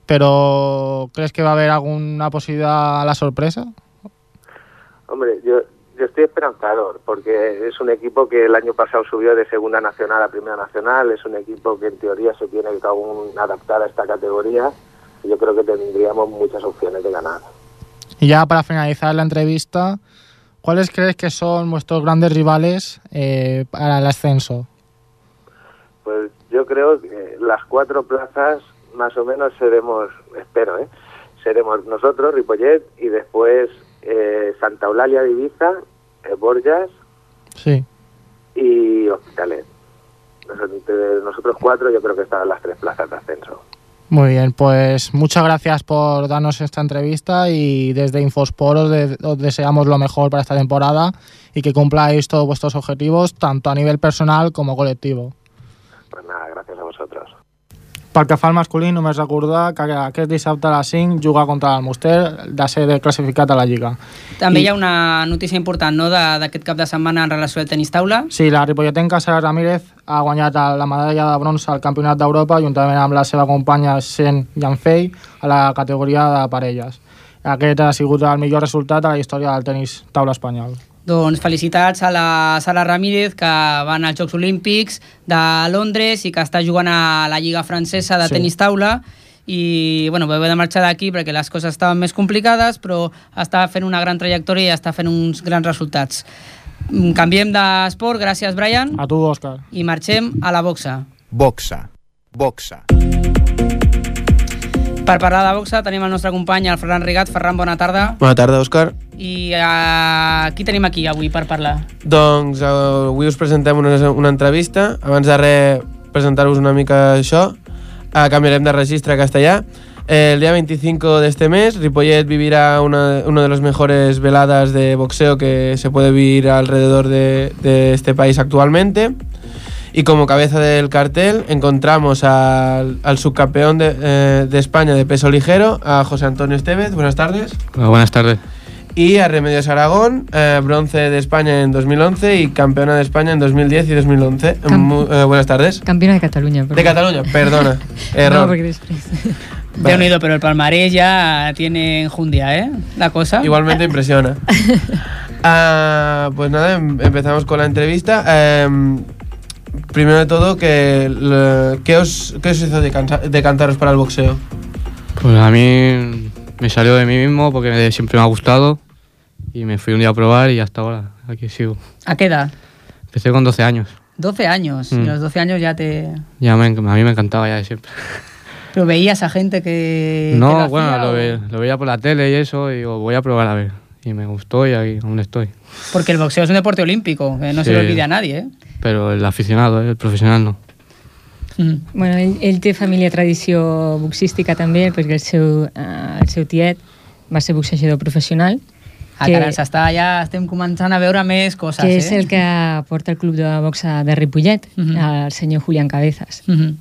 pero ¿crees que va a haber alguna posibilidad a la sorpresa? Hombre, yo, yo estoy esperanzador, porque es un equipo que el año pasado subió de segunda nacional a primera nacional, es un equipo que en teoría se tiene que aún adaptar a esta categoría, y yo creo que tendríamos muchas opciones de ganar. Y ya para finalizar la entrevista, ¿cuáles crees que son vuestros grandes rivales eh, para el ascenso? Pues yo creo que las cuatro plazas más o menos seremos, espero, ¿eh? seremos nosotros, Ripollet, y después eh, Santa Eulalia de Ibiza, Borjas Sí. y Hospitalet. Nos- Entre nosotros cuatro yo creo que estarán las tres plazas de ascenso. Muy bien, pues muchas gracias por darnos esta entrevista y desde Infosport os, de- os deseamos lo mejor para esta temporada y que cumpláis todos vuestros objetivos, tanto a nivel personal como colectivo. Pues nada, gracias. Pel que fa al masculí, només recordar que aquest dissabte a les 5 juga contra el Muster de ser classificat a la Lliga. També I- hi ha una notícia important no, d'aquest cap de setmana en relació al tenis taula. Sí, la ripolletenca Sara Ramírez ha guanyat la medalla de bronze al Campionat d'Europa juntament amb la seva companya Sen Janfei a la categoria de parelles. Aquest ha sigut el millor resultat a la història del tenis taula espanyol. Doncs felicitats a la Sara Ramírez, que va anar als Jocs Olímpics de Londres i que està jugant a la Lliga Francesa de Sí. tenis taula i bueno, va haver de marxar d'aquí perquè les coses estaven més complicades, però està fent una gran trajectòria i està fent uns grans resultats. Mm, Canviem d'esport, gràcies Brian, A tu, Òscar. i marxem a la boxa. Boxa. Boxa. Per parlar de boxa tenim el nostre company, el Ferran Rigat. Ferran, bona tarda. Bona tarda, Òscar. I uh, qui tenim aquí avui per parlar? Doncs eh, avui us presentem una, una entrevista. Abans de res, presentar-vos una mica això. Ah, cambiarem de registre a castellà. El día 25 de este mes, Ripollet vivirá una, una de las mejores veladas de boxeo que se puede vivir alrededor de, de este país actualmente. Y como cabeza del cartel encontramos al, al subcampeón de, eh, de España de peso ligero, a José Antonio Estevez. Buenas tardes. Hola, buenas tardes. Y a Remedios Aragón, eh, bronce de España en 2011 y campeona de España en 2010 y 2011. Cam- Mu- eh, buenas tardes. Campiona de Cataluña. De Cataluña, perdona. Error. No, porque después... De unido, pero el palmarés ya tiene enjundia, ¿eh? La cosa. Igualmente impresiona. Ah, pues nada, em- empezamos con la entrevista. Em, primero de todo, que, le- ¿qué, os, ¿qué os hizo decantaros para el boxeo? Pues a mí me salió de mí mismo porque siempre me ha gustado y me fui un día a probar y hasta ahora aquí sigo. ¿A qué edad? Empecé con 12 años. 12 años. Y Mm. a los 12 años ya te... Ya me, a mí me encantaba ya de siempre. Pero veías a gente que... que no, lo bueno, hacía lo, ve- lo veía por la tele y eso y digo, voy a probar a ver. Y me gustó y ahí aún estoy. Porque el boxeo es un deporte olímpico, que no se Sí. le olvide a nadie, ¿eh? Pero el aficionado, eh, el profesional no. Bueno, ell, ell té família tradició boxística també, perquè el seu, eh, el seu tiet va ser boxejador professional, Ah, que, caram, s'està ja estem començant a veure més coses, que eh? és el que porta el club de boxa de Ripollet, Mhm. el senyor Julián Cabezas. Mhm.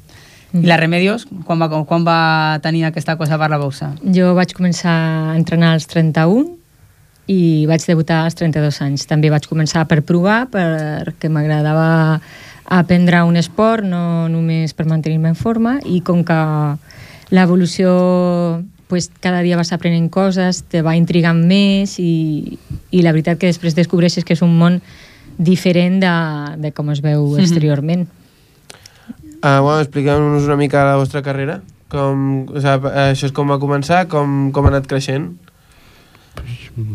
I la Remedios, quan va, quan va tenir aquesta cosa per la boxa? Jo vaig començar a entrenar als 31 i vaig debutar als 32 anys. També vaig començar per provar, perquè m'agradava aprendre un esport, no només per mantenir-me en forma, i com que l'evolució pues, cada dia vas aprenent coses, te va intrigant més i, i la veritat que després descobreixes que és un món diferent de, de com es veu Mhm. exteriorment. Ah, bueno, expliqueu-nos una mica la vostra carrera. Com, o sigui, això és com va començar, com, com ha anat creixent.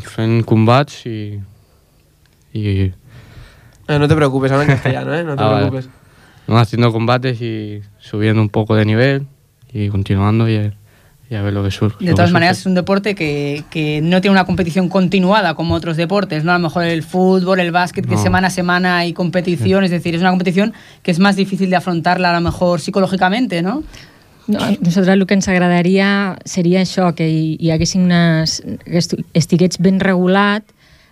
Fent combats y... y Eh, no te preocupes, habla en castellano, ¿eh? No te Ah, vale. preocupes. no, haciendo combates y subiendo un poco de nivel y continuando y, y a ver lo que surge. De todas maneras, es un deporte que, que no tiene una competición continuada como otros deportes, ¿no? A lo mejor el fútbol, el básquet, que No. semana a semana hay competición, es decir, es una competición que es más difícil de afrontarla a lo mejor psicológicamente, ¿no? No, a nosaltres el que ens agradaria seria això, que hi, hi haguessin unes... que estigués ben regulat,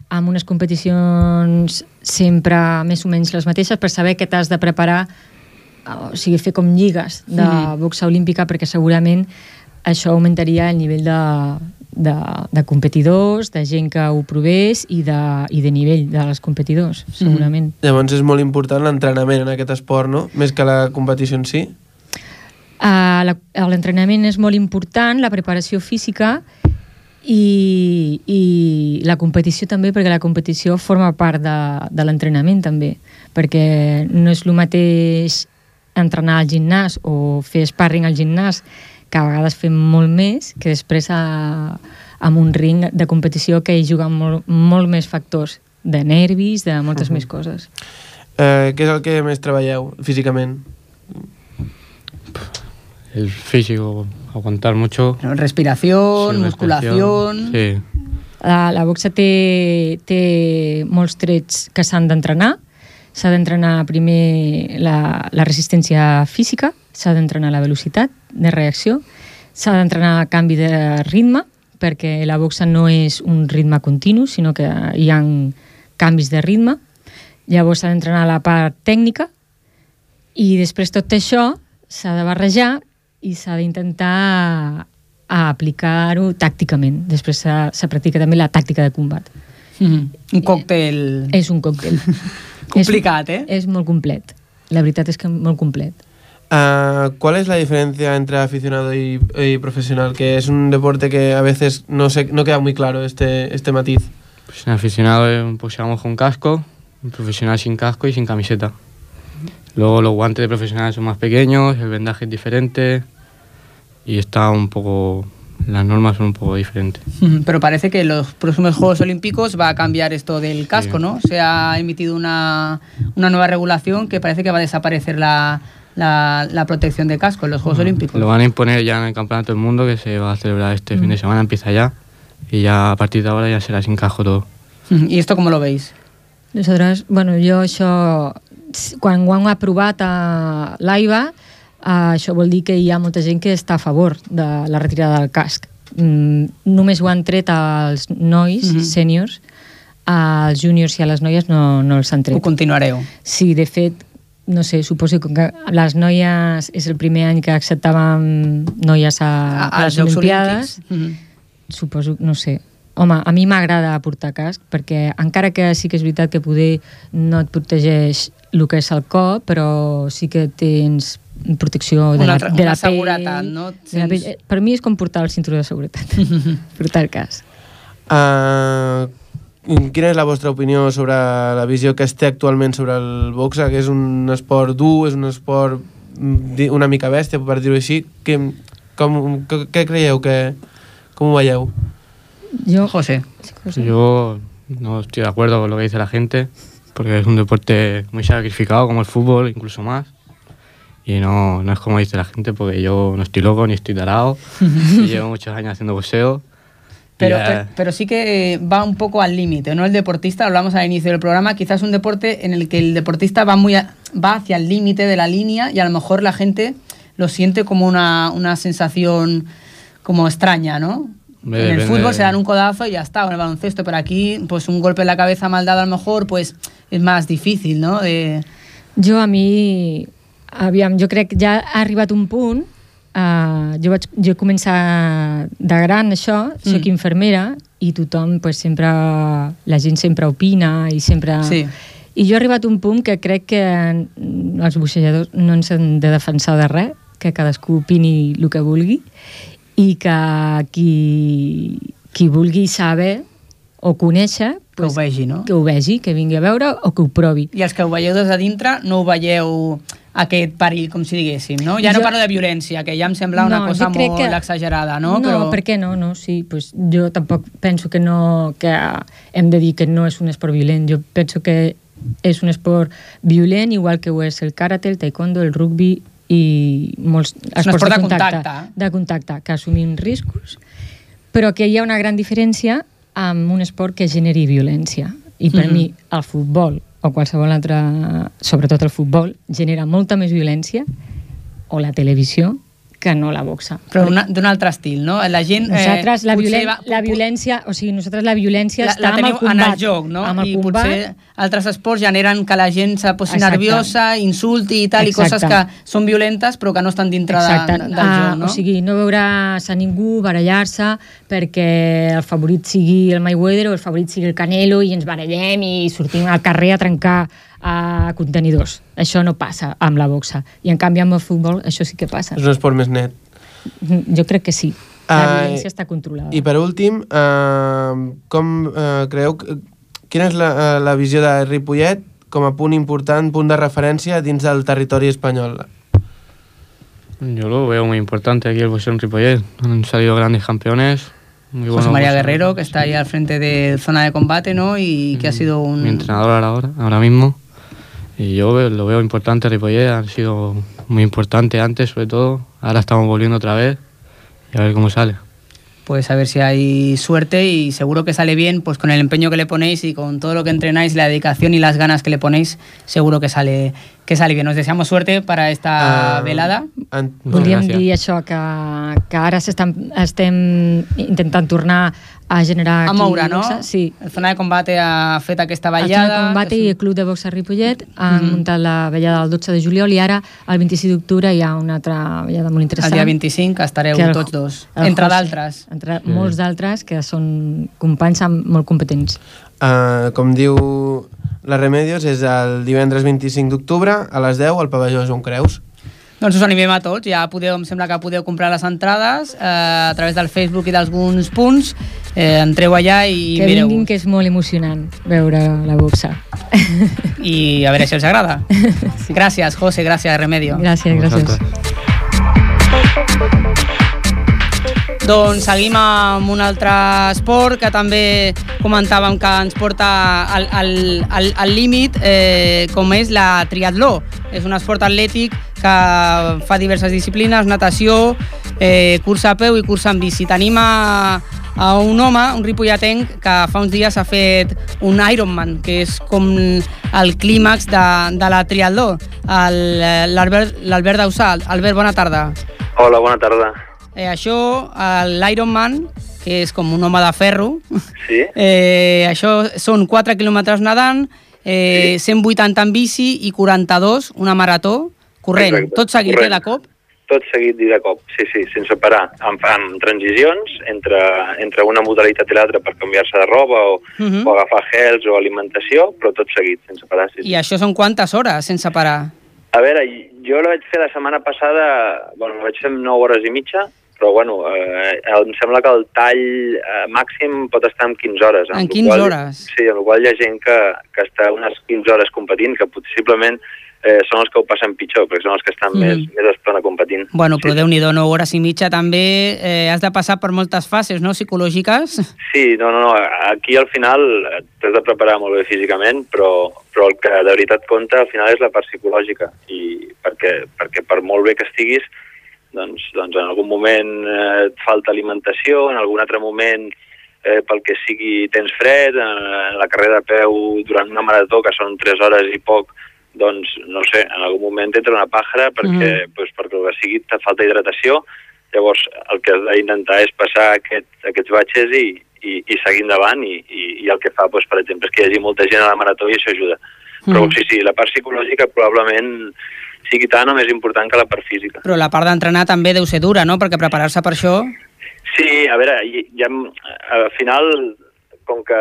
amb unes competicions sempre més o menys les mateixes, per saber que t'has de preparar, o sigui, fer com lligues de Mhm. boxa olímpica, perquè segurament això augmentaria el nivell de, de, de competidors, de gent que ho provés i de, i de nivell de les competidors, segurament. Llavors és molt important l'entrenament en aquest esport, no? Més que la competició en si. Uh, L'entrenament és molt important, la preparació física i, i la competició també, perquè la competició forma part de, de l'entrenament també, perquè no és el mateix entrenar al gimnàs o fer sparring al gimnàs, que a vegades fem molt més, que després a, amb un ring de competició que hi juguen molt, molt més factors de nervis, de moltes Mhm. més coses. Eh, què és el que més treballeu físicament? El físico, aguantar mucho. Respiración, Sí, musculación... Sí. La, la boxa té, té molts trets que s'han d'entrenar. S'ha d'entrenar primer la, la resistència física, s'ha d'entrenar la velocitat de reacció, s'ha d'entrenar canvi de ritme, perquè la boxa no és un ritme continu, sinó que hi ha canvis de ritme. Llavors s'ha d'entrenar la part tècnica i després tot això s'ha de barrejar i s'ha d'intentar a aplicar-ho tàcticament. Després se, se practica també la tàctica de combat. Mhm. Un còctel... És un còctel. Complicat, és, eh? És molt complet. La veritat és que molt complet. Ah, ¿Cuál es la diferencia entre aficionado y, y profesional? Que es un deporte que a veces no, se, no queda muy claro este, este matiz. Pues en aficionado eh, pues llevamos con casco, un profesional sin casco y sin camiseta. Luego los guantes de profesional son más pequeños, el vendaje es diferente y está un poco... Las normas son un poco diferentes. Ujú, Pero parece que en los próximos Juegos Olímpicos va a cambiar esto del casco, ¿no? Se ha emitido una, una nueva regulación que parece que va a desaparecer la, la, la protección de casco en los Juegos Olímpicos. Lo van a imponer ya en el Campeonato del Mundo que se va a celebrar este fin de semana, empieza ya. Y ya a partir de ahora ya será sin casco todo. Ujú, ¿Y esto cómo lo veis? Nosaltres, bueno, jo això, quan ho han aprovat a l'AIBA, Uh, això vol dir que hi ha molta gent que està a favor de la retirada del casc. Mm, només ho han tret als nois, mm. -hmm. sèniors, als júniors i a les noies no, no els han tret. Ho continuareu. Sí, de fet, no sé, suposo que les noies és el primer any que acceptàvem noies a, a, a les Jocs Olimpiades. Olímpics. Mhm. Suposo, no sé. Home, a mi m'agrada portar casc perquè encara que sí que és veritat que poder no et protegeix el que és el cop, però sí que tens protecció de Una la, altra- de la pell. seguretat, no? De la pell. Per mi és com portar el cinturó de seguretat. portar el casc. Uh, quina és la vostra opinió sobre la visió que es té actualment sobre el boxe, que és un esport dur, és un esport mm, una mica bèstia, per dir-ho així. Que, com, que, què creieu? Que, com ho veieu? Yo, José. Yo no estoy de acuerdo con lo que dice la gente, porque es un deporte muy sacrificado como el fútbol, incluso más. Y no, no es como dice la gente, porque yo no estoy loco ni estoy tarado. y llevo muchos años haciendo boxeo. Pero, pero, pero sí que va un poco al límite, ¿no? El deportista, hablamos al inicio del programa, quizás un deporte en el que el deportista va, muy a- va hacia el límite de la línea y a lo mejor la gente lo siente como una, una sensación como extraña, ¿no? En el fútbol se dan un codazo y ya está, o en el baloncesto, pero aquí pues un golpe en la cabeza mal dado a lo mejor pues es más difícil, ¿no? De... Jo, a mi... Aviam, jo crec que ja ha arribat un punt Uh, jo vaig jo he començat de gran això, soc Mm. infermera i tothom pues, sempre, la gent sempre opina i sempre... Sí. I jo he arribat a un punt que crec que els boxejadors no ens hem de defensar de res, que cadascú opini el que vulgui i que qui, qui vulgui saber o conèixer Que ho vegi, no? que ho vegi, que vingui a veure o que ho provi. I els que ho veieu des de dintre no ho veieu aquest perill, com si diguéssim, no? Ja no Jo- parlo de violència, que ja em sembla una No, cosa molt que- exagerada, no? No, Però... per què no? no sí, pues jo tampoc penso que no que hem de dir que no és un esport violent. Jo penso que és un esport violent, igual que ho és el karate, el taekwondo, el rugby i molts un esport de contacte. de contacte, que assumim riscos, però que hi ha una gran diferència amb un esport que generi violència. I per Mhm. mi el futbol o qualsevol altre, sobretot el futbol, genera molta més violència o la televisió que no la boxa. Però d'un altre estil, no? La gent... Nosaltres, la, potser violen va- la violència, o sigui, nosaltres la violència la, està la amb el combat. en el joc, no? Amb el I combat, potser altres esports generen que la gent se posi Exacte. nerviosa, insulti i tal, i coses Exacte. que són violentes però que no estan dintre de, Exacte. de, del Ah, joc, no? O sigui, no veuràs a ningú barallar-se perquè el favorit sigui el Mayweather o el favorit sigui el Canelo i ens barallem i sortim al carrer a trencar a contenidors. Això no passa amb la boxa. I en canvi amb el futbol això sí que passa. És un esport més net. Jo crec que sí. La Ah, violència està controlada. I per últim, eh, com eh, creieu... que- Quina és la, eh, la visió de Ripollet com a punt important, punt de referència dins del territori espanyol? Yo lo veo muy importante aquí el boxeo en Ripollet. Han salido grandes campeones. Muy José María boxeadores. Guerrero, que está ahí al frente de zona de combate, ¿no? Y que ha sido un... mi entrenador ahora, ahora mismo. Y yo veo- lo veo importante, Ripollet han sido muy importantes antes, sobre todo. Ahora estamos volviendo otra vez y a ver cómo sale. pues a ver si hay suerte y seguro que sale bien, pues con el empeño que le ponéis y con todo lo que entrenáis, la dedicación y las ganas que le ponéis, seguro que sale que sale bien. Os deseamos suerte para esta Ah, velada. Volíem dir això, que, que ara estem intentant tornar a generar A moure, no? boxa. Sí. El zona de combate ha fet aquesta El ballada. Zona de Combate i el Club de Boxa Ripollet han Mhm. muntat la ballada del 12 de juliol i ara, el 26 d'octubre, hi ha una altra ballada molt El interessant. dia 25 estareu el- tots dos, el entre d'altres. Entre Sí. molts d'altres que són companys molt competents. Uh, com diu la Remedios, és el divendres 25 d'octubre a les 10 al pavelló Joan Creus. Doncs us animem a tots, ja podeu, em sembla que podeu comprar les entrades eh, a través del Facebook i d'alguns punts. Eh, entreu allà i que mireu. vinguin, que és molt emocionant veure la boxa. I a veure si els agrada. Gràcies, José, gràcies, Remedio. Gràcies, gràcies. Doncs seguim amb un altre esport que també comentàvem que ens porta al, al, al, límit, eh, com és la triatló. És un esport atlètic que fa diverses disciplines, natació, eh, cursa a peu i cursa en bici. Tenim a, a un home, un ripolletenc, que fa uns dies ha fet un Ironman, que és com el clímax de, de la triatló. L'Albert l'Albert Dausà. Albert, bona tarda. Hola, bona tarda. Eh, això, l'Ironman, que és com un home de ferro, Sí? eh, això són 4 quilòmetres nedant, eh, 180 en bici i 42, una marató, corrent. Exacte, Tot seguit, corrent. eh, de cop? Tot seguit i de cop, sí, sí, sense parar, amb, amb transicions entre, entre una modalitat i l'altra per canviar-se de roba o, Mhm. o agafar gels o alimentació, però tot seguit, sense parar. Sí, sí. I això són quantes hores sense parar? A veure, jo la vaig fer la setmana passada, bueno, la vaig fer en 9 hores i mitja, però bueno, eh, em sembla que el tall eh, màxim pot estar en 15 hores. En amb lo 15 qual- hores? Sí, la qual hi ha gent que, que està unes 15 hores competint, que possiblement eh, són els que ho passen pitjor, perquè són els que estan Mhm. més, més estona competint. Bueno, però sí. Déu-n'hi-do, 9 hores i mitja també eh, has de passar per moltes fases, no?, psicològiques. Sí, no, no, no, aquí al final t'has de preparar molt bé físicament, però, però el que de veritat compta al final és la part psicològica, i perquè, perquè per molt bé que estiguis, doncs, doncs en algun moment eh, et falta alimentació, en algun altre moment eh, pel que sigui tens fred, en, en la carrera de peu durant una marató que són 3 hores i poc, doncs, no sé, en algun moment t'entra una pàjara perquè, mm. pues, perquè el que sigui et falta hidratació, llavors el que has d'intentar és passar aquest, aquests batxes i, i, i seguir endavant i, i, i el que fa, doncs, per exemple, és que hi hagi molta gent a la marató i això ajuda. Però Mm. sí, sí, la part psicològica probablement sigui tant o més important que la part física. Però la part d'entrenar també deu ser dura, no?, perquè preparar-se per això... Sí, a veure, ha, al final, com que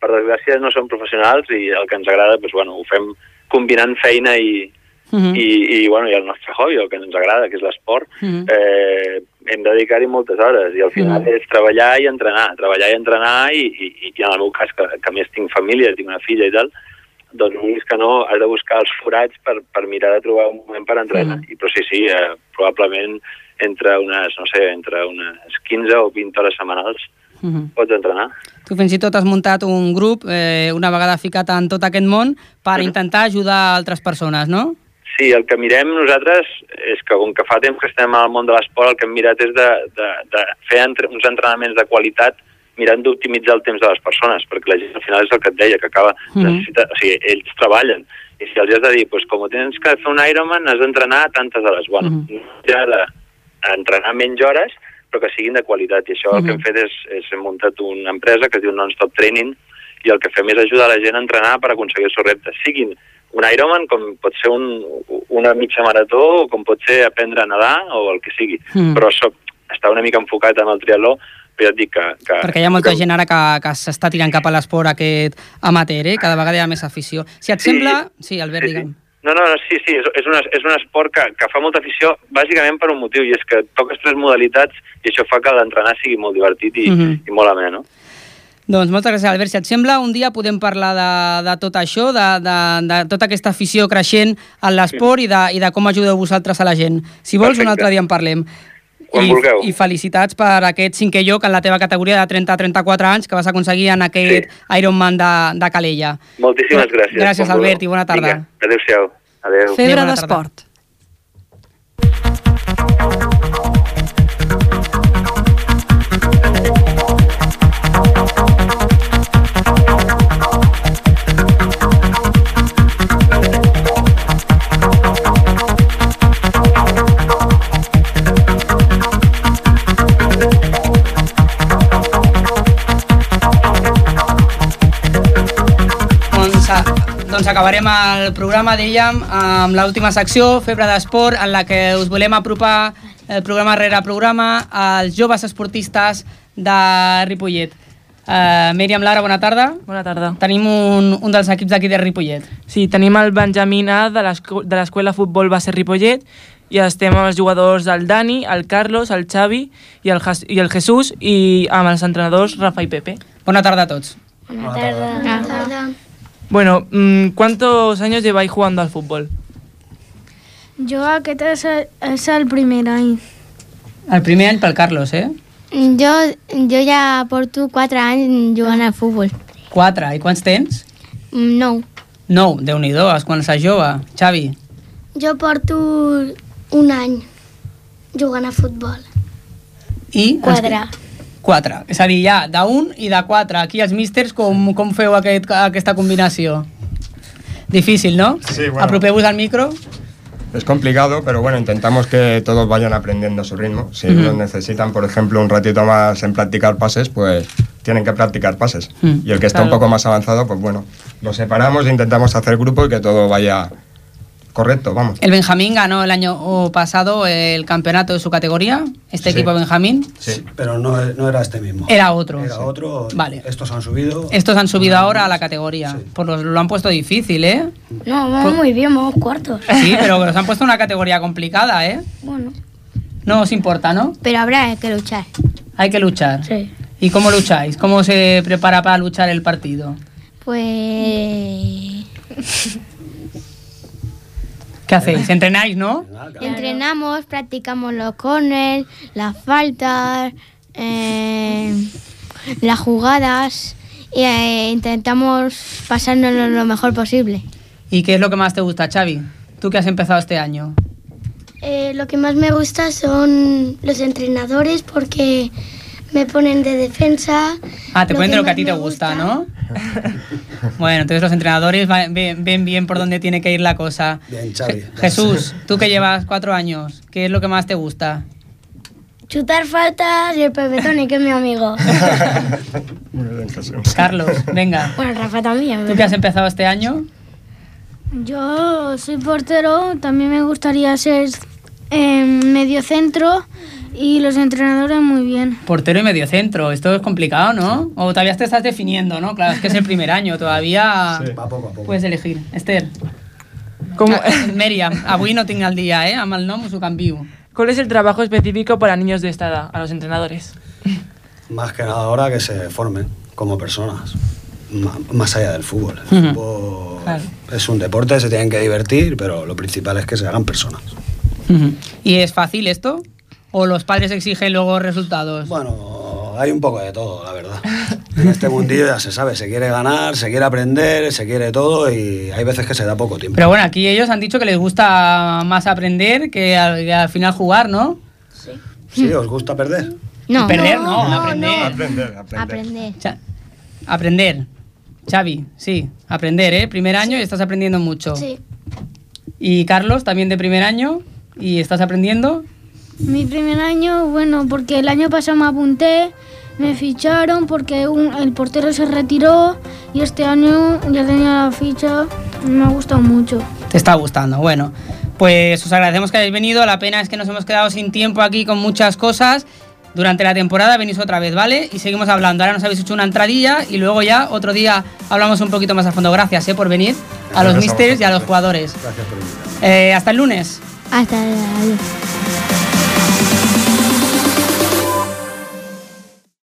per desgràcia no som professionals i el que ens agrada, doncs, bueno, ho fem combinant feina i, Mhm. i, i, bueno, i el nostre hobby, el que ens agrada, que és l'esport, Mhm. eh, hem de dedicar-hi moltes hores i al final Mhm. és treballar i entrenar, treballar i entrenar i, i, i en el meu cas, que, que a més tinc família, tinc una filla i tal, doncs que no, has de buscar els forats per, per mirar de trobar un moment per entrenar. Mhm. I, però sí, sí, eh, probablement entre unes, no sé, entre unes 15 o 20 hores setmanals Mhm. pots entrenar. Tu fins i tot has muntat un grup, eh, una vegada ficat en tot aquest món, per intentar ajudar altres persones, no? Sí, el que mirem nosaltres és que com que fa temps que estem al món de l'esport, el que hem mirat és de, de, de fer entre, uns entrenaments de qualitat mirant d'optimitzar el temps de les persones, perquè la gent al final és el que et deia, que acaba, Mhm. necessita, o sigui, ells treballen, i si els has de dir, pues, com tens que fer un Ironman, has d'entrenar tantes hores. Bueno, Mhm. no ja de entrenar menys hores, però que siguin de qualitat, i això el que Mhm. hem fet és, és hem muntat una empresa que es diu Non-Stop Training, i el que fem és ajudar la gent a entrenar per aconseguir els seus reptes, siguin un Ironman, com pot ser un, una mitja marató, o com pot ser aprendre a nedar, o el que sigui. Mm. Però això està una mica enfocat en el triatló, et dic que... que Perquè hi ha molta que, gent ara que, que s'està tirant cap a l'esport aquest amateur, eh? Cada vegada hi ha més afició. Si et Sí. sembla... Sí, Albert, digue'm. No, no, no, sí, sí, és, és, una, és un esport que, que fa molta afició, bàsicament per un motiu, i és que toques tres modalitats i això fa que l'entrenar sigui molt divertit i, Mhm. i molt amè, no? Doncs moltes gràcies, Albert. Si et sembla, un dia podem parlar de, de tot això, de, de, de tota aquesta afició creixent en l'esport i, de, i de com ajudeu vosaltres a la gent. Si vols, un Perfecte. altre dia en parlem. Quan I, vulgueu. I felicitats per aquest cinquè lloc en la teva categoria de 30 a 34 anys que vas aconseguir en aquest sí. Ironman de, de Calella. Moltíssimes gràcies. Gràcies, Albert, vulgueu. i bona tarda. Adéu-siau. Adéu. Febre d'esport. Doncs acabarem el programa, dèiem, amb l'última secció, Febre d'Esport, en la que us volem apropar el programa rere programa als joves esportistes de Ripollet. Uh, Míriam Lara, bona tarda. Bona tarda. Tenim un, un dels equips d'aquí de Ripollet. Sí, tenim el Benjamín A de l'esco- de l'Escola Futbol Base Ripollet i estem amb els jugadors el Dani, el Carlos, el Xavi i el, i el Jesús i amb els entrenadors Rafa i Pepe. Bona tarda a tots. Buenas tardes. Bueno, mm, ¿cuántos años lleváis jugando al fútbol? Yo, aquest és el, és el primer any. El primer any pel Carlos, eh? Jo, jo ja porto 4 anys jugant al futbol. 4? I quants tens? Mm, 9. 9, déu nhi és quan s'ha jove. Xavi? Jo porto un any jugant a futbol. I? 4. Ens... 4. És a dir, hi ha d'un i de 4. Aquí els místers com, com feu aquest, aquesta combinació? Difícil, no? Sí, bueno. Apropeu-vos al micro. Es complicado, pero bueno, intentamos que todos vayan aprendiendo su ritmo. Si uh -huh. ellos necesitan, por ejemplo, un ratito más en practicar pases, pues tienen que practicar pases. Uh -huh. Y el que está claro. un poco más avanzado, pues bueno, nos separamos e intentamos hacer grupo y que todo vaya correcto, vamos. El Benjamín ganó el año pasado el campeonato de su categoría, este Sí. equipo Benjamín. Sí, pero no, no era este mismo. Era otro. Era otro. Vale. Estos han subido. Estos han subido ahora a la categoría. Pues lo, lo han puesto difícil, ¿eh? No, vamos muy bien, vamos cuartos. Sí, pero los han puesto una categoría complicada, ¿eh? Bueno, No os importa, ¿no? pero habrá que luchar. Hay que luchar. Sí. ¿Y cómo lucháis? ¿Cómo se prepara para luchar el partido? Pues ¿Qué hacéis? ¿Entrenáis, no? entrenamos, practicamos los corners, las faltas, eh, las jugadas y eh, intentamos pasárnoslo lo mejor posible. ¿Y qué es lo que más te gusta, Xavi? Tú que has empezado este año. Eh, lo que más me gusta son los entrenadores porque me ponen de defensa. Ah, te Lo ponen de lo que a ti te gusta, ¿no? bueno, entonces los entrenadores va- ven, ven bien por dónde tiene que ir la cosa. Bien, Xavi. Je- Jesús, tú que llevas cuatro años, ¿qué es lo que más te gusta? Chutar faltas y el pepetone, que es mi amigo. Muy bien, Jesús. Carlos, venga. Bueno, Rafa también. ¿Tú que has empezado este año? Yo soy portero, también me gustaría ser eh, medio centro y los entrenadores muy bien. Portero y mediocentro, esto es complicado, ¿no? O todavía te estás definiendo, ¿no? Claro, es que es el primer año, todavía Va poco a poco. puedes elegir. Esther. Com- Ah, Mèriam, avui no tinc el dia, eh? Amb el nom us ho canvio. ¿Cuál es el trabajo específico para niños de esta edad, a los entrenadores? Más que nada ahora que se formen como personas. Más allá del fútbol. El Ujú. fútbol Claro. es un deporte, se tienen que divertir, pero lo principal es que se hagan personas. Ujú. ¿Y es fácil esto? ¿O los padres exigen luego resultados? Bueno, hay un poco de todo, la verdad. En este mundillo ya se sabe, se quiere ganar, se quiere aprender, se quiere todo y hay veces que se da poco tiempo. Pero bueno, aquí ellos han dicho que les gusta más aprender que al, que al final jugar, ¿no? Sí, ¿os gusta perder? No. Perder, no, no, aprender. Aprender, aprender. Aprender. Cha- aprender. Xavi, sí, aprender, ¿eh? Primer año y estás aprendiendo mucho. Sí. Y Carlos, también de primer año, y estás aprendiendo. Mi primer año, bueno, porque el año pasado me apunté, me ficharon porque un- el portero se retiró y este año ya tenía la ficha, me ha gustado mucho. Te está gustando. Bueno, pues os agradecemos que hayáis venido. La pena es que nos hemos quedado sin tiempo aquí con muchas cosas. Durante la temporada venís otra vez, ¿vale? Y seguimos hablando. Ahora nos habéis hecho una entradilla y luego ya otro día hablamos un poquito más a fondo. Gracias ¿eh? por venir a los Gracias a y a los jugadores. Gracias por invitarme. Eh, hasta el lunes. Hasta luego.